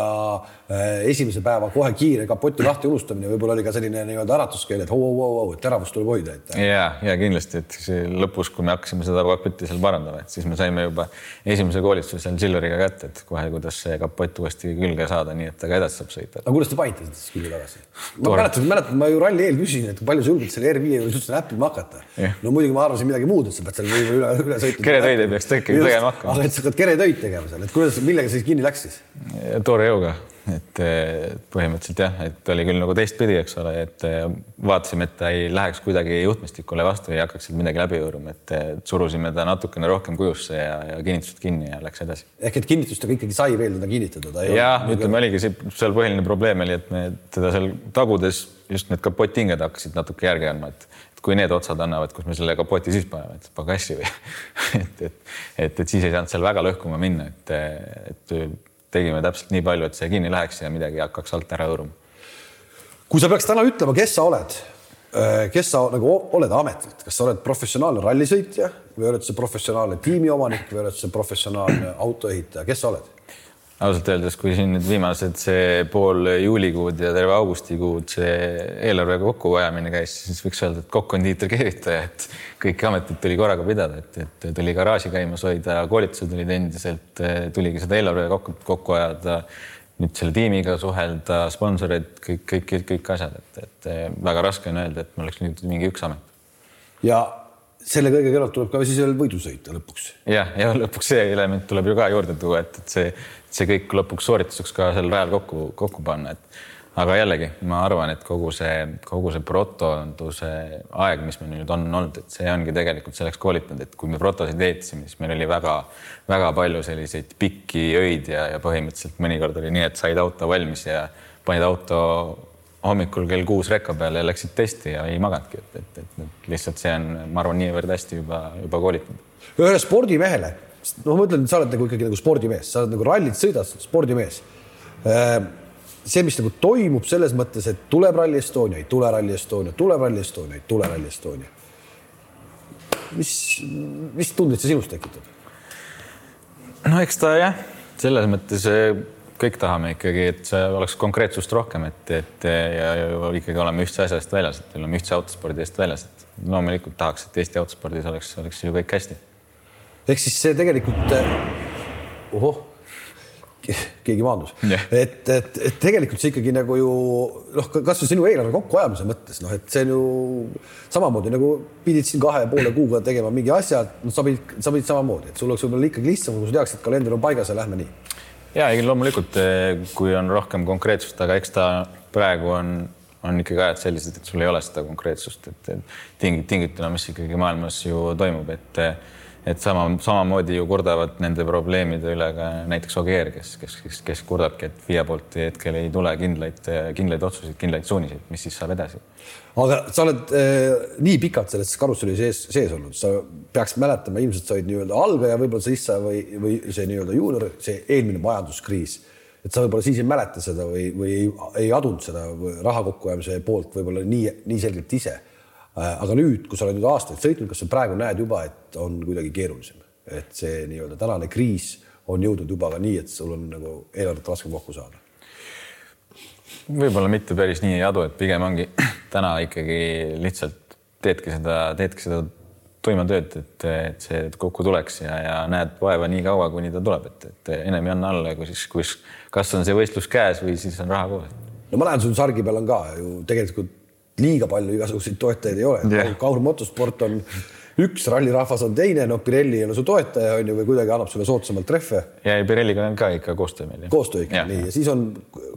äh, esimese päeva kohe kiire kapoti lahti unustamine võib-olla oli ka selline nii-öelda äratuskeel, et oh-oh-oh, et teravust tuleb hoida, et. ja, ja kindlasti, et lõpus, kui me hakkasime seda kapotti seal parandama, et siis me saime juba esimese koolituse seal Silveriga kätte, et kohe, kuidas see kapott uuesti külge saada, nii et ta ka edasi saab sõita. aga kuidas te seda siis külge tagasi? ma mäletan, mäletan, ma ju ralli eel küsisin, et palju sa julged selle R5 juures üldse näppima hakata. no muidugi ma arvasin midagi muud, et sa pead seal üle, üle sõitma. keretöid ei peaks tegema hakkama. aga et sa hakkad keretöid tegema seal, et kuidas, millega see kinni läks siis? toore jõuga, et põhimõtteliselt jah, et oli küll nagu teistpidi, eks ole, et vaatasime, et ta ei läheks kuidagi juhtmestikule vastu, ei hakkaks sealt midagi läbi hõõruma, et surusime ta natukene rohkem kujusse ja, ja kinnitused kinni ja läks edasi. ehk et kinnitustega ikkagi sai veel teda kinnitada? ja ütleme, oligi see seal põhiline probleem oli, et me teda seal tagudes just need kapotinged hakkasid natuke järgi andma, et kui need otsad annavad, kus me selle kapoti siis paneme, et pagassi või et, et, et, et siis ei saanud seal väga lõhkuma minna, et, et tegime täpselt nii palju, et see kinni läheks ja midagi hakkaks alt ära hõõruma. kui sa peaks täna ütlema, kes sa oled, äh, kes sa nagu oled ametilt, kas sa oled professionaalne rallisõitja või oled sa professionaalne tiimiomanik või oled sa professionaalne autoehitaja, kes sa oled? Ausalt öeldes, kui siin nüüd viimased see pool juulikuud ja terve augustikuud see eelarve kokkuajamine käis, siis võiks öelda, et kokk-kondiiter keevitaja, et kõiki ameteid tuli korraga pidada, et, et tuli garaaži käimas hoida, koolitused olid endiselt, tuligi seda eelarve kokku, kokku ajada, nüüd selle tiimiga suhelda, sponsorid, kõik, kõik, kõik asjad, et, et väga raske on öelda, et mul oleks nüüd mingi üks amet. ja selle kõige kõrvalt tuleb ka siis veel võidu sõita lõpuks. jah, ja lõpuks see element tuleb ju ka juurde tuua, et, et see see kõik lõpuks soorituseks ka sel rajal kokku, kokku panna, et aga jällegi ma arvan, et kogu see, kogu see protonduse aeg, mis meil nüüd on olnud, et see ongi tegelikult selleks koolitanud, et kui me protosid ehitasime, siis meil oli väga-väga palju selliseid pikki öid ja, ja põhimõtteliselt mõnikord oli nii, et said auto valmis ja panid auto hommikul kell kuus rekka peale ja läksid testi ja ei maganudki, et, et, et, et lihtsalt see on, ma arvan, niivõrd hästi juba, juba koolitatud. ühele spordimehele noh, ma ütlen, et sa oled nagu ikkagi nagu spordimees, sa oled nagu rallit sõidad, spordimees. Äh, see, mis nagu toimub selles mõttes, et tuleb Rally Estonia, ei tule Rally Estonia, tuleb Rally Estonia, ei tule Rally Estonia. mis, mis tundeid see sinus tekitab? no eks ta jah, selles mõttes äh, kõik tahame ikkagi, et see oleks konkreetsust rohkem, et, et ja, ja ikkagi oleme ühtse asja eest väljas, et oleme ühtse autospordi eest väljas, et loomulikult tahaks, et Eesti autospordis oleks, oleks ju kõik hästi ehk siis see tegelikult, eh, ohoh, keegi maandus Jah. et, et, et tegelikult see ikkagi nagu ju noh, kasvõi sinu eelarve kokkuajamise mõttes noh, et see on ju samamoodi nagu pidid siin kahe ja poole kuuga tegema mingi asja, noh, sa pidid, sa pidid samamoodi, et sul oleks võib-olla ikkagi lihtsam, kui sa teaksid, kalender on paigas ja lähme nii. ja ei, loomulikult, eh, kui on rohkem konkreetsust, aga eks ta praegu on, on ikkagi ajad sellised, et sul ei ole seda konkreetsust, et ting-, tingituna, mis ikkagi maailmas ju toimub, et et sama, samamoodi ju kurdavad nende probleemide üle ka näiteks Ogier, kes, kes, kes, kes kurdabki, et FIA poolt hetkel ei tule kindlaid, kindlaid otsuseid, kindlaid suuniseid, mis siis saab edasi. aga sa oled eh, nii pikalt selles karusselli sees, sees olnud, sa peaks mäletama, ilmselt sa olid nii-öelda algaja, võib-olla sa issa või, või see nii-öelda juunior, see eelmine majanduskriis. Et sa võib-olla siis ei mäleta seda või, või ei, ei adunud seda raha kokkuajamise poolt võib-olla nii, nii selgelt ise aga nüüd, kui sa oled nüüd aastaid sõitnud, kas sa praegu näed juba, et on kuidagi keerulisem, et see nii-öelda tänane kriis on jõudnud juba ka nii, et sul on nagu eelarvet raskem kokku saada? võib-olla mitte päris nii ei adu, et pigem ongi täna ikkagi lihtsalt teedki seda, teedki seda tuima tööd, et, et see kokku tuleks ja, ja näed vaeva nii kaua, kuni ta tuleb, et, et ennem ei anna alla, kui siis, kus, kas on see võistlus käes või siis on raha koos. no ma näen, sul sargi peal on ka ju tegelikult liiga palju igasuguseid toetajaid ei ole yeah.. Kaur Motosport on üks, rallirahvas on teine, no Pirelli on su toetaja on ju, või kuidagi annab sulle soodsamalt trehve. ja Pirelliga on ka ikka koostöö meil. koostöö ikka, nii, ja siis on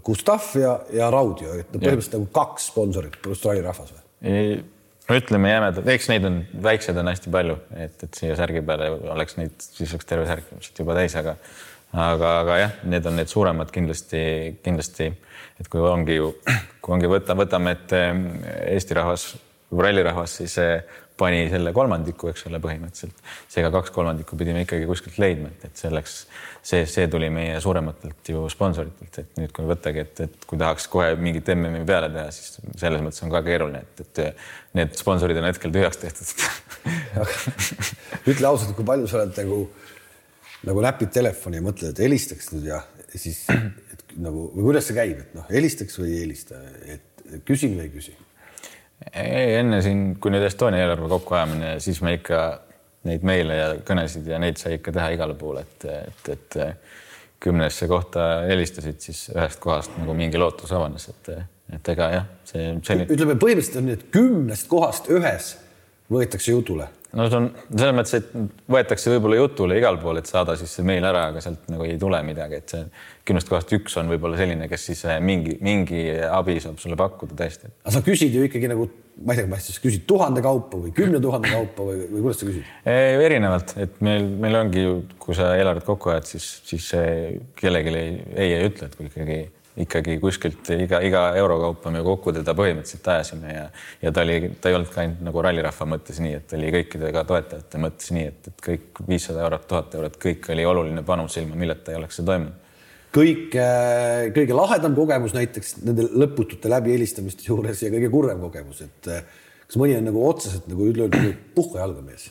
Gustav ja, ja Raudio, et põhimõtteliselt nagu kaks sponsorit pluss rallirahvas või? no ütleme jämedalt, eks neid on, väikseid on hästi palju, et, et siia särgi peale oleks neid, siis oleks terve särk ilmselt juba täis, aga aga, aga jah, need on need suuremad kindlasti, kindlasti, et kui ongi ju, kui ongi võta, võtame, et eh, Eesti rahvas, rallirahvas, siis pani selle kolmandiku, eks ole, põhimõtteliselt. seega kaks kolmandikku pidime ikkagi kuskilt leidma, et, selleks, see, see tuli meie suurematelt ju sponsoritelt, et nüüd, kui võttagi, et, et kui tahaks kohe mingit MM-i peale teha, siis selles mõttes on ka keeruline, et, et need sponsorid on hetkel tühjaks tehtud ütle ausalt, kui palju sa oled nagu nagu näpid telefoni ja mõtled, et helistaks nüüd ja siis et, nagu või kuidas see käib, et noh, helistaks või ei helista, et küsin või ei küsi? ei, enne siin, kui nüüd Estonia eelarve kokkuajamine, siis me ikka neid meile ja kõnesid ja neid sai ikka teha igale poole, et, et, et kümnesse kohta helistasid, siis ühest kohast nagu mingi lootus avanes, et, et ega jah, see selline. ütleme põhimõtteliselt on nii, et kümnest kohast ühes võetakse jutule no see on selles mõttes, et võetakse võib-olla jutule igal pool, et saada siis see meil ära, aga sealt nagu ei tule midagi, et see kümnest kohast üks on võib-olla selline, kes siis eh, mingi, mingi abi saab sulle pakkuda tõesti. aga sa küsid ju ikkagi nagu, ma ei tea, kas sa küsid tuhande kaupa või kümne tuhande kaupa või, või kuidas sa küsid? erinevalt, et meil, meil ongi ju, kui sa eelarvet kokku ajad, siis, siis kellelegi ei, ei, ei ütle, et kui ikkagi ikkagi kuskilt iga, iga euro kaupa me kokku teda põhimõtteliselt ajasime ja, ja ta oli, ta ei olnud ka ainult nagu rallirahva mõttes nii, et oli kõikidega toetajate mõttes nii, et, et kõik viissada eurot, tuhat eurot, kõik oli oluline panus, ilma milleta ei oleks see toimunud. kõik, äh, kõige lahedam kogemus näiteks nende lõputute läbihelistamiste juures ja kõige kurvem kogemus, et äh, kas mõni on nagu otseselt nagu ütleme, puhka jalga mees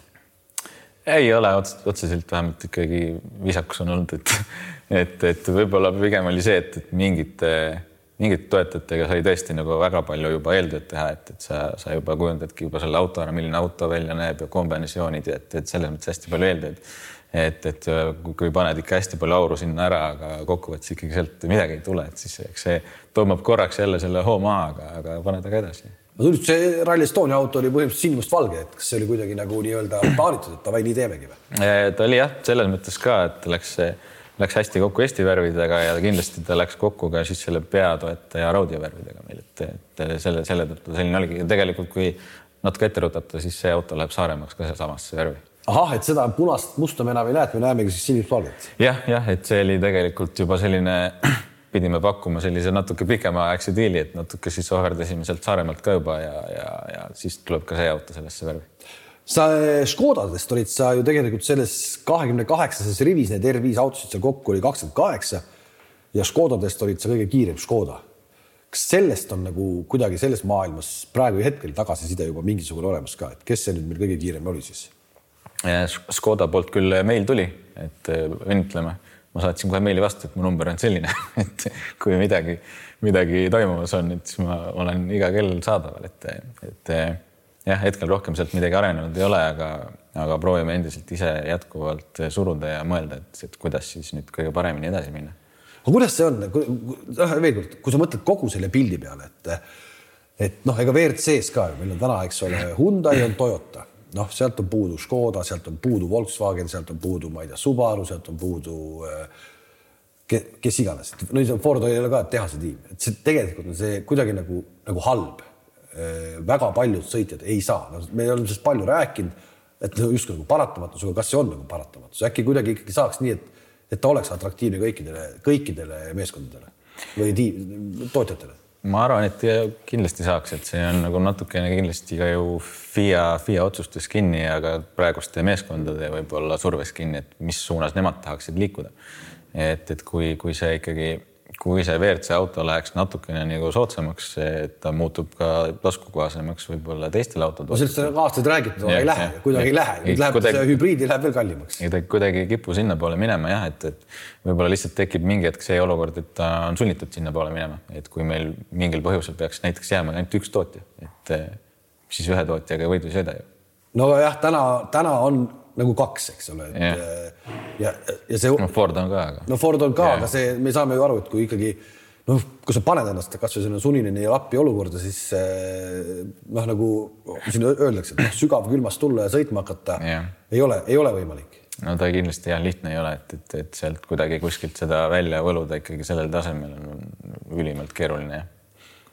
ei ole otseselt, vähemalt ikkagi viisakus on olnud, et, et, et võib-olla pigem oli see, et, et mingite, mingite toetajatega sai tõesti nagu väga palju juba eeltööd teha, et, et sa, sa juba kujundadki juba selle auto ära, milline auto välja näeb ja kombinatsioonid ja et, et selles mõttes hästi palju eeltööd. et, et kui paned ikka hästi palju auru sinna ära, aga kokkuvõttes ikkagi sealt midagi ei tule, et siis eks see tõmbab korraks jälle selle hoo maha, aga, aga paned aga edasi no tundub, see Rally Estonia auto oli põhimõtteliselt sinimustvalge, et kas see oli kuidagi nagu nii-öelda plaanitud, et davai, nii teemegi või? ta oli jah, selles mõttes ka, et läks, läks hästi kokku Eesti värvidega ja kindlasti ta läks kokku ka siis selle peatoetaja Raudio värvidega meil, et, et selle, selle tõttu selline oligi. tegelikult, kui natuke ette rutata, siis see auto läheb Saaremaaks ka samasse värvi ahah, et seda punast musta me enam ei näe, et me näemegi siis sinimustvalget ja,. jah, jah, et see oli tegelikult juba selline pidime pakkuma sellise natuke pikemaaegse diili, et natuke siis ohverdasime sealt Saaremaalt ka juba ja, ja, ja siis tuleb ka see auto sellesse värvi. Sa eh, Škodadest olid sa ju tegelikult selles kahekümne kaheksases rivis, need R5 autosid seal kokku oli kakskümmend kaheksa ja Škodadest olid sa kõige kiirem Škoda. kas sellest on nagu kuidagi selles maailmas praegu hetkel tagasiside juba mingisugune olemas ka, et kes see nüüd meil kõige kiirem oli siis? Škoda poolt küll meil tuli, et eh, õnnitleme ma saatsin kohe meili vastu, et mu number on selline, et kui midagi, midagi toimumas on, et siis ma olen iga kell saadaval, et, et jah, hetkel rohkem sealt midagi arenenud ei ole, aga, aga proovime endiselt ise jätkuvalt suruda ja mõelda, et, et kuidas siis nüüd kõige paremini edasi minna. aga kuidas see on, noh veel kord, kui sa mõtled kogu selle pildi peale, et et noh, ega WRC-s ka ju meil on täna, eks ole, Hyundai on Toyota, noh, sealt on puudu Škoda, sealt on puudu Volkswagen, sealt on puudu, ma ei tea, Subaru, sealt on puudu kes, kes iganes, no Ford ei ole ka tehase tiim, et see tegelikult on see kuidagi nagu, nagu halb. Väga paljud sõitjad ei saa, no me oleme sellest palju rääkinud, et justkui nagu paratamatus, aga kas see on nagu paratamatus, äkki kuidagi ikkagi saaks nii, et et ta oleks atraktiivne kõikidele, kõikidele meeskondadele või tiim, tootjatele? ma arvan, et kindlasti saaks, et see on nagu natukene kindlasti ka ju FIA, FIA otsustes kinni ja ka praeguste meeskondade võib-olla surves kinni, et mis suunas nemad tahaksid liikuda. et, et kui, kui see ikkagi kui see WRC auto läheks natukene nagu soodsamaks, et ta muutub ka taskukohasemaks võib-olla teistele autodele. sellest on aastaid räägitud, aga ei lähe, kuidagi ei lähe, nüüd läheb kuidagi, see hübriidi läheb veel kallimaks. ta kuidagi ei kipu sinnapoole minema jah, et, et võib-olla lihtsalt tekib mingi hetk see olukord, et ta on sunnitud sinnapoole minema, et kui meil mingil põhjusel peaks näiteks jääma ainult üks tootja, et siis ühe tootjaga võidu ei sõida ju. no jah, täna, täna on nagu kaks, eks ole, yeah. ja, ja see. no Ford on ka, aga. no Ford on ka aga see, me saame ju aru, et kui ikkagi noh, kui sa paned ennast kasvõi selline sunnini ja lappi olukorda, siis noh, nagu siin öeldakse, et noh, sügavkülmast tulla ja sõitma hakata yeah. ei ole, ei ole võimalik. no ta kindlasti jah, lihtne ei ole, et, et, et sealt kuidagi kuskilt seda välja võluda ikkagi sellel tasemel on ülimalt keeruline jah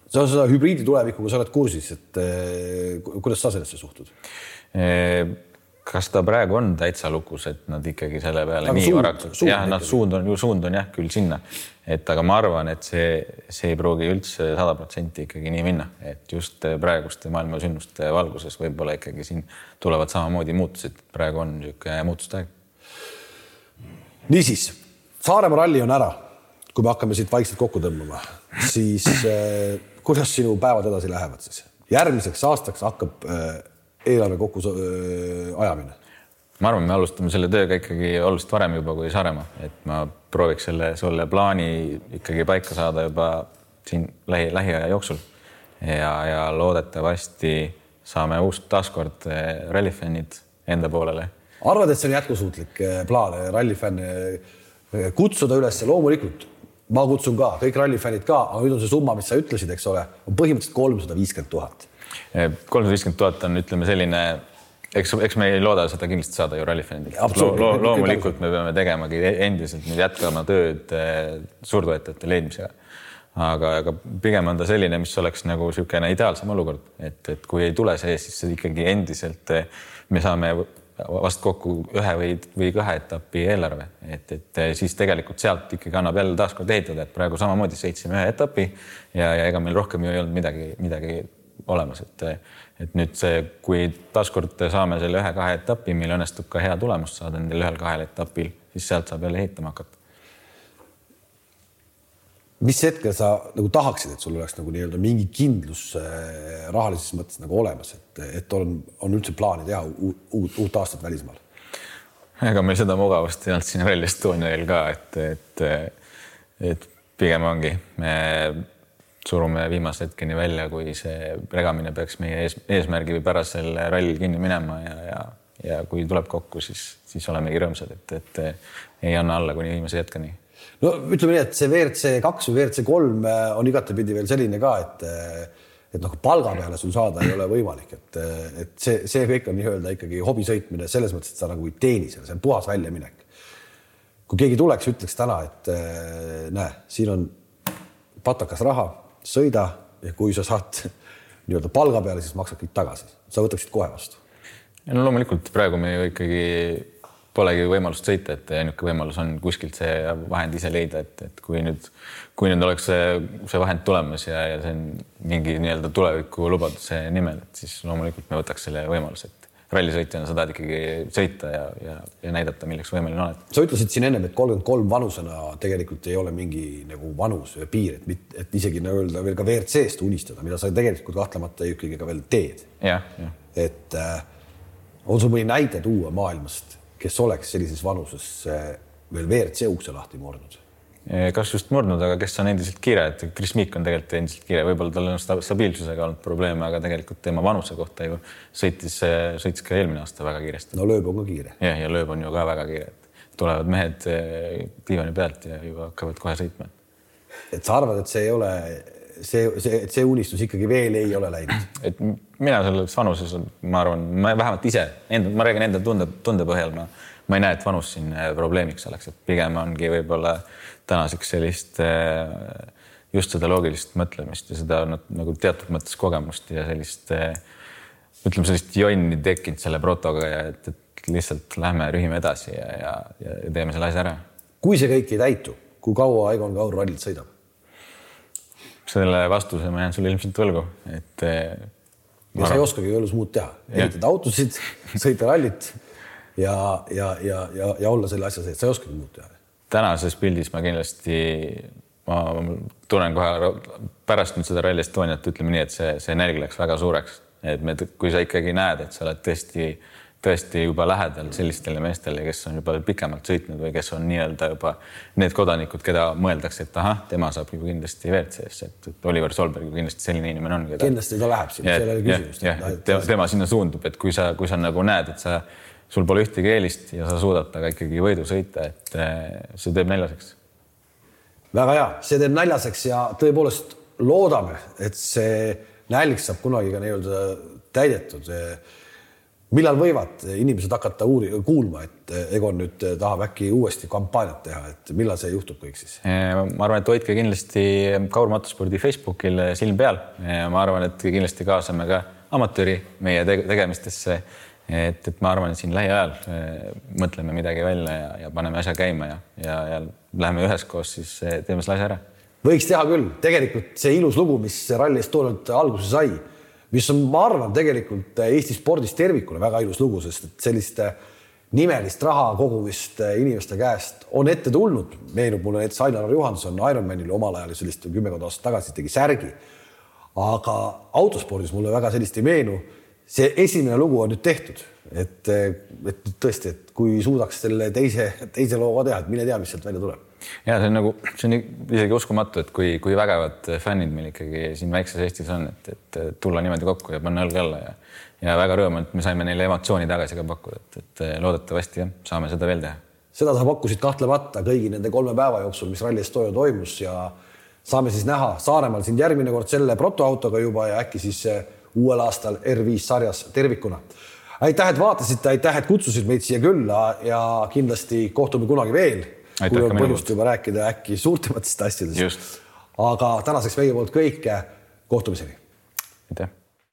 sa seda hübriidi tulevikuga, sa oled kursis, et kuidas sa sellesse suhtud? Kas ta praegu on täitsa lukus, et nad ikkagi selle peale aga nii varakult, jah, nad suund on ju, suund on jah küll sinna, et aga ma arvan, et see, see ei pruugi üldse sada protsenti ikkagi nii minna, et just praeguste maailma sündmuste valguses võib-olla ikkagi siin tulevad samamoodi muutused, praegu on niisugune muutuste aeg. niisiis, Saaremaa ralli on ära, kui me hakkame siit vaikselt kokku tõmbama, siis äh, kuidas sinu päevad edasi lähevad siis? järgmiseks aastaks hakkab äh, eelarve kokku ajamine? ma arvan, me alustame selle tööga ikkagi oluliselt varem juba kui Saaremaa, et ma prooviks selle, selle plaani ikkagi paika saada juba siin lähi, lähiaja jooksul. Ja, ja loodetavasti saame uus taaskord rallifännid enda poolele. arvad, et see on jätkusuutlik plaan rallifänne kutsuda üles, loomulikult. Ma kutsun ka, kõik rallifännid ka, aga nüüd on see summa, mis sa ütlesid, eks ole, on põhimõtteliselt kolmsada viiskümmend tuhat kolmsada viiskümmend tuhat on, ütleme selline, eks, eks me ei looda seda kindlasti saada ju rallifännilt Lo. Lo, loomulikult me peame tegemagi endiselt nüüd jätkama tööd eh, suurtoetajate leidmisega. aga, aga pigem on ta selline, mis oleks nagu niisugune ideaalsem olukord, et, et kui ei tule see, siis ikkagi endiselt eh, me saame vast kokku ühe või, või kahe etapi eelarve, et, et eh, siis tegelikult sealt ikkagi annab jälle taaskord ehitada, et praegu samamoodi sõitsime ühe etapi ja, ja ega meil rohkem ju ei olnud midagi, midagi olemas, et, et nüüd see, kui taaskord saame selle ühe-kahe etapi, meil õnnestub ka hea tulemus saada nendel ühel-kahel etapil, siis sealt saab jälle ehitama hakata. mis hetkel sa nagu tahaksid, et sul oleks nagu nii-öelda mingi kindlus äh, rahalises mõttes nagu olemas, et, et on, on üldse plaani teha uut, uut aastat välismaal? ega meil seda mugavust ei olnud siin Rally Estonial ka, et, et, et pigem ongi me surume viimase hetkeni välja, kui see regamine peaks meie ees, eesmärgipärasel rallil kinni minema ja, ja, ja kui tuleb kokku, siis, siis olemegi rõõmsad, et, et ei anna alla kuni viimase hetkeni. no ütleme nii, et see WRC kaks või WRC kolm äh, on igatepidi veel selline ka, et äh, et noh, palga peale sul saada ei ole võimalik, et, äh, et see, see kõik on nii-öelda ikkagi hobi sõitmine selles mõttes, et sa nagu ei teeni seal, see on puhas väljaminek. kui keegi tuleks, ütleks täna, et näe, siin on patakas raha sõida ja kui sa saad nii-öelda palga peale, siis maksad kõik tagasi, sa võtaksid kohe vastu. no loomulikult praegu me ju ikkagi polegi võimalust sõita, et ainuke võimalus on kuskilt see vahend ise leida, et, et kui nüüd, kui nüüd oleks see, see vahend tulemas ja, ja see on mingi nii-öelda tuleviku lubaduse nimel, et siis loomulikult me võtaks selle võimaluse, et rallisõitjana sa tahad ikkagi sõita ja, ja, ja näidata, milleks võimeline oled. sa ütlesid siin ennem, et kolmkümmend kolm vanusena tegelikult ei ole mingi nagu vanus või piir, et, et isegi nii-öelda veel ka WRC-st unistada, mida sa tegelikult kahtlemata ikkagi ka veel teed. et äh, on sul mõni näide tuua maailmast, kes oleks sellises vanuses äh, veel WRC ukse lahti murdnud? Eh, kas just murdnud, aga kes on endiselt kiire, et Chris Meek on tegelikult endiselt kiire, võib-olla tal on stabiilsusega olnud probleeme, aga tegelikult tema vanuse kohta ju sõitis, sõitis ka eelmine aasta väga kiiresti. no lööb on ka kiire. jah, ja lööb on ju ka väga kiire, et tulevad mehed eh, diivani pealt ja juba hakkavad kohe sõitma. et sa arvad, et see ei ole see, see, et see unistus ikkagi veel ei ole läinud? et mina selles vanuses, ma arvan, ma vähemalt ise enda, ma räägin enda tunde, tunde põhjal, ma, ma ei näe, et vanus siin äh, probleemiks oleks, et pigem ongi võib-olla tänaseks sellist äh, just seda loogilist mõtlemist ja seda nagu teatud mõttes kogemust ja sellist äh, ütleme, sellist jonni tekkinud selle protoga ja et, et lihtsalt lähme rühime edasi ja, ja, ja teeme selle asja ära. kui see kõik ei täitu, kui kaua Egon Kaur rallit sõidab? selle vastuse ma jään sulle ilmselt võlgu, et. Ja sa ei oskagi elus muud teha, ehitada autosid, sõita rallit ja, ja, ja, ja, ja olla selle asja sees, sa ei oskagi muud teha. tänases pildis ma kindlasti, ma tunnen kohe pärast nüüd seda Rally Estoniat, ütleme nii, et see, see energia läks väga suureks, et me, kui sa ikkagi näed, et sa oled tõesti tõesti juba lähedal sellistele meestele, kes on juba pikemalt sõitnud või kes on nii-öelda juba need kodanikud, keda mõeldakse, et ahah, tema saab ju kindlasti WRC-sse, et, Oliver Solberg ju kindlasti selline inimene on keda.... kindlasti ta läheb sinna, seal ei ole küsimust. tema sinna suundub, et kui sa, kui sa nagu näed, et sa, sul pole ühtegi eelist ja sa suudad temaga ikkagi võidu sõita, et eh, see teeb näljaseks. väga hea, see teeb näljaseks ja tõepoolest loodame, et see nälg saab kunagi ka nii-öelda täidetud millal võivad inimesed hakata uuri-, kuulma, et Egon nüüd tahab äkki uuesti kampaaniat teha, et millal see juhtub kõik siis? ma arvan, et hoidke kindlasti Kaur Motorspordi Facebookil silm peal. ma arvan, et kindlasti kaasame ka amatööri meie tegemistesse. Et, et ma arvan, et siin lähiajal mõtleme midagi välja ja, ja paneme asja käima ja, ja, ja läheme üheskoos siis teeme selle asja ära. võiks teha küll, tegelikult see ilus lugu, mis Rally Estonialt alguse sai mis on, ma arvan, tegelikult Eesti spordis tervikuna väga ilus lugu, sest et sellist nimelist raha kogumist inimeste käest on ette tulnud. meenub mulle näiteks Ainar Juhanson Ironmanile omal ajal sellist kümmekond aastat tagasi tegi särgi. aga autospordis mulle väga sellist ei meenu. See esimene lugu on nüüd tehtud, et, et tõesti, et kui suudaks selle teise, teise loo ka teha, et mine tea, mis sealt välja tuleb ja see on nagu, see on isegi uskumatu, et kui, kui vägevad fännid meil ikkagi siin väikses Eestis on, et, et tulla niimoodi kokku ja panna õlg alla ja, ja väga rõõm, et me saime neile emotsiooni tagasi ka pakkuda, et, et loodetavasti jah, saame seda veel teha. seda sa pakkusid kahtlemata kõigi nende kolme päeva jooksul, mis Rally Estonia toimus ja saame siis näha Saaremaal sind järgmine kord selle protoautoga juba ja äkki siis eh, uuel aastal R5 sarjas tervikuna. aitäh, et vaatasite, aitäh, et kutsusid meid siia külla ja kindlasti kohtume kunagi veel kui on põhjust juba rääkida äkki suurtematest asjadest. aga tänaseks meie poolt kõik. kohtumiseni. aitäh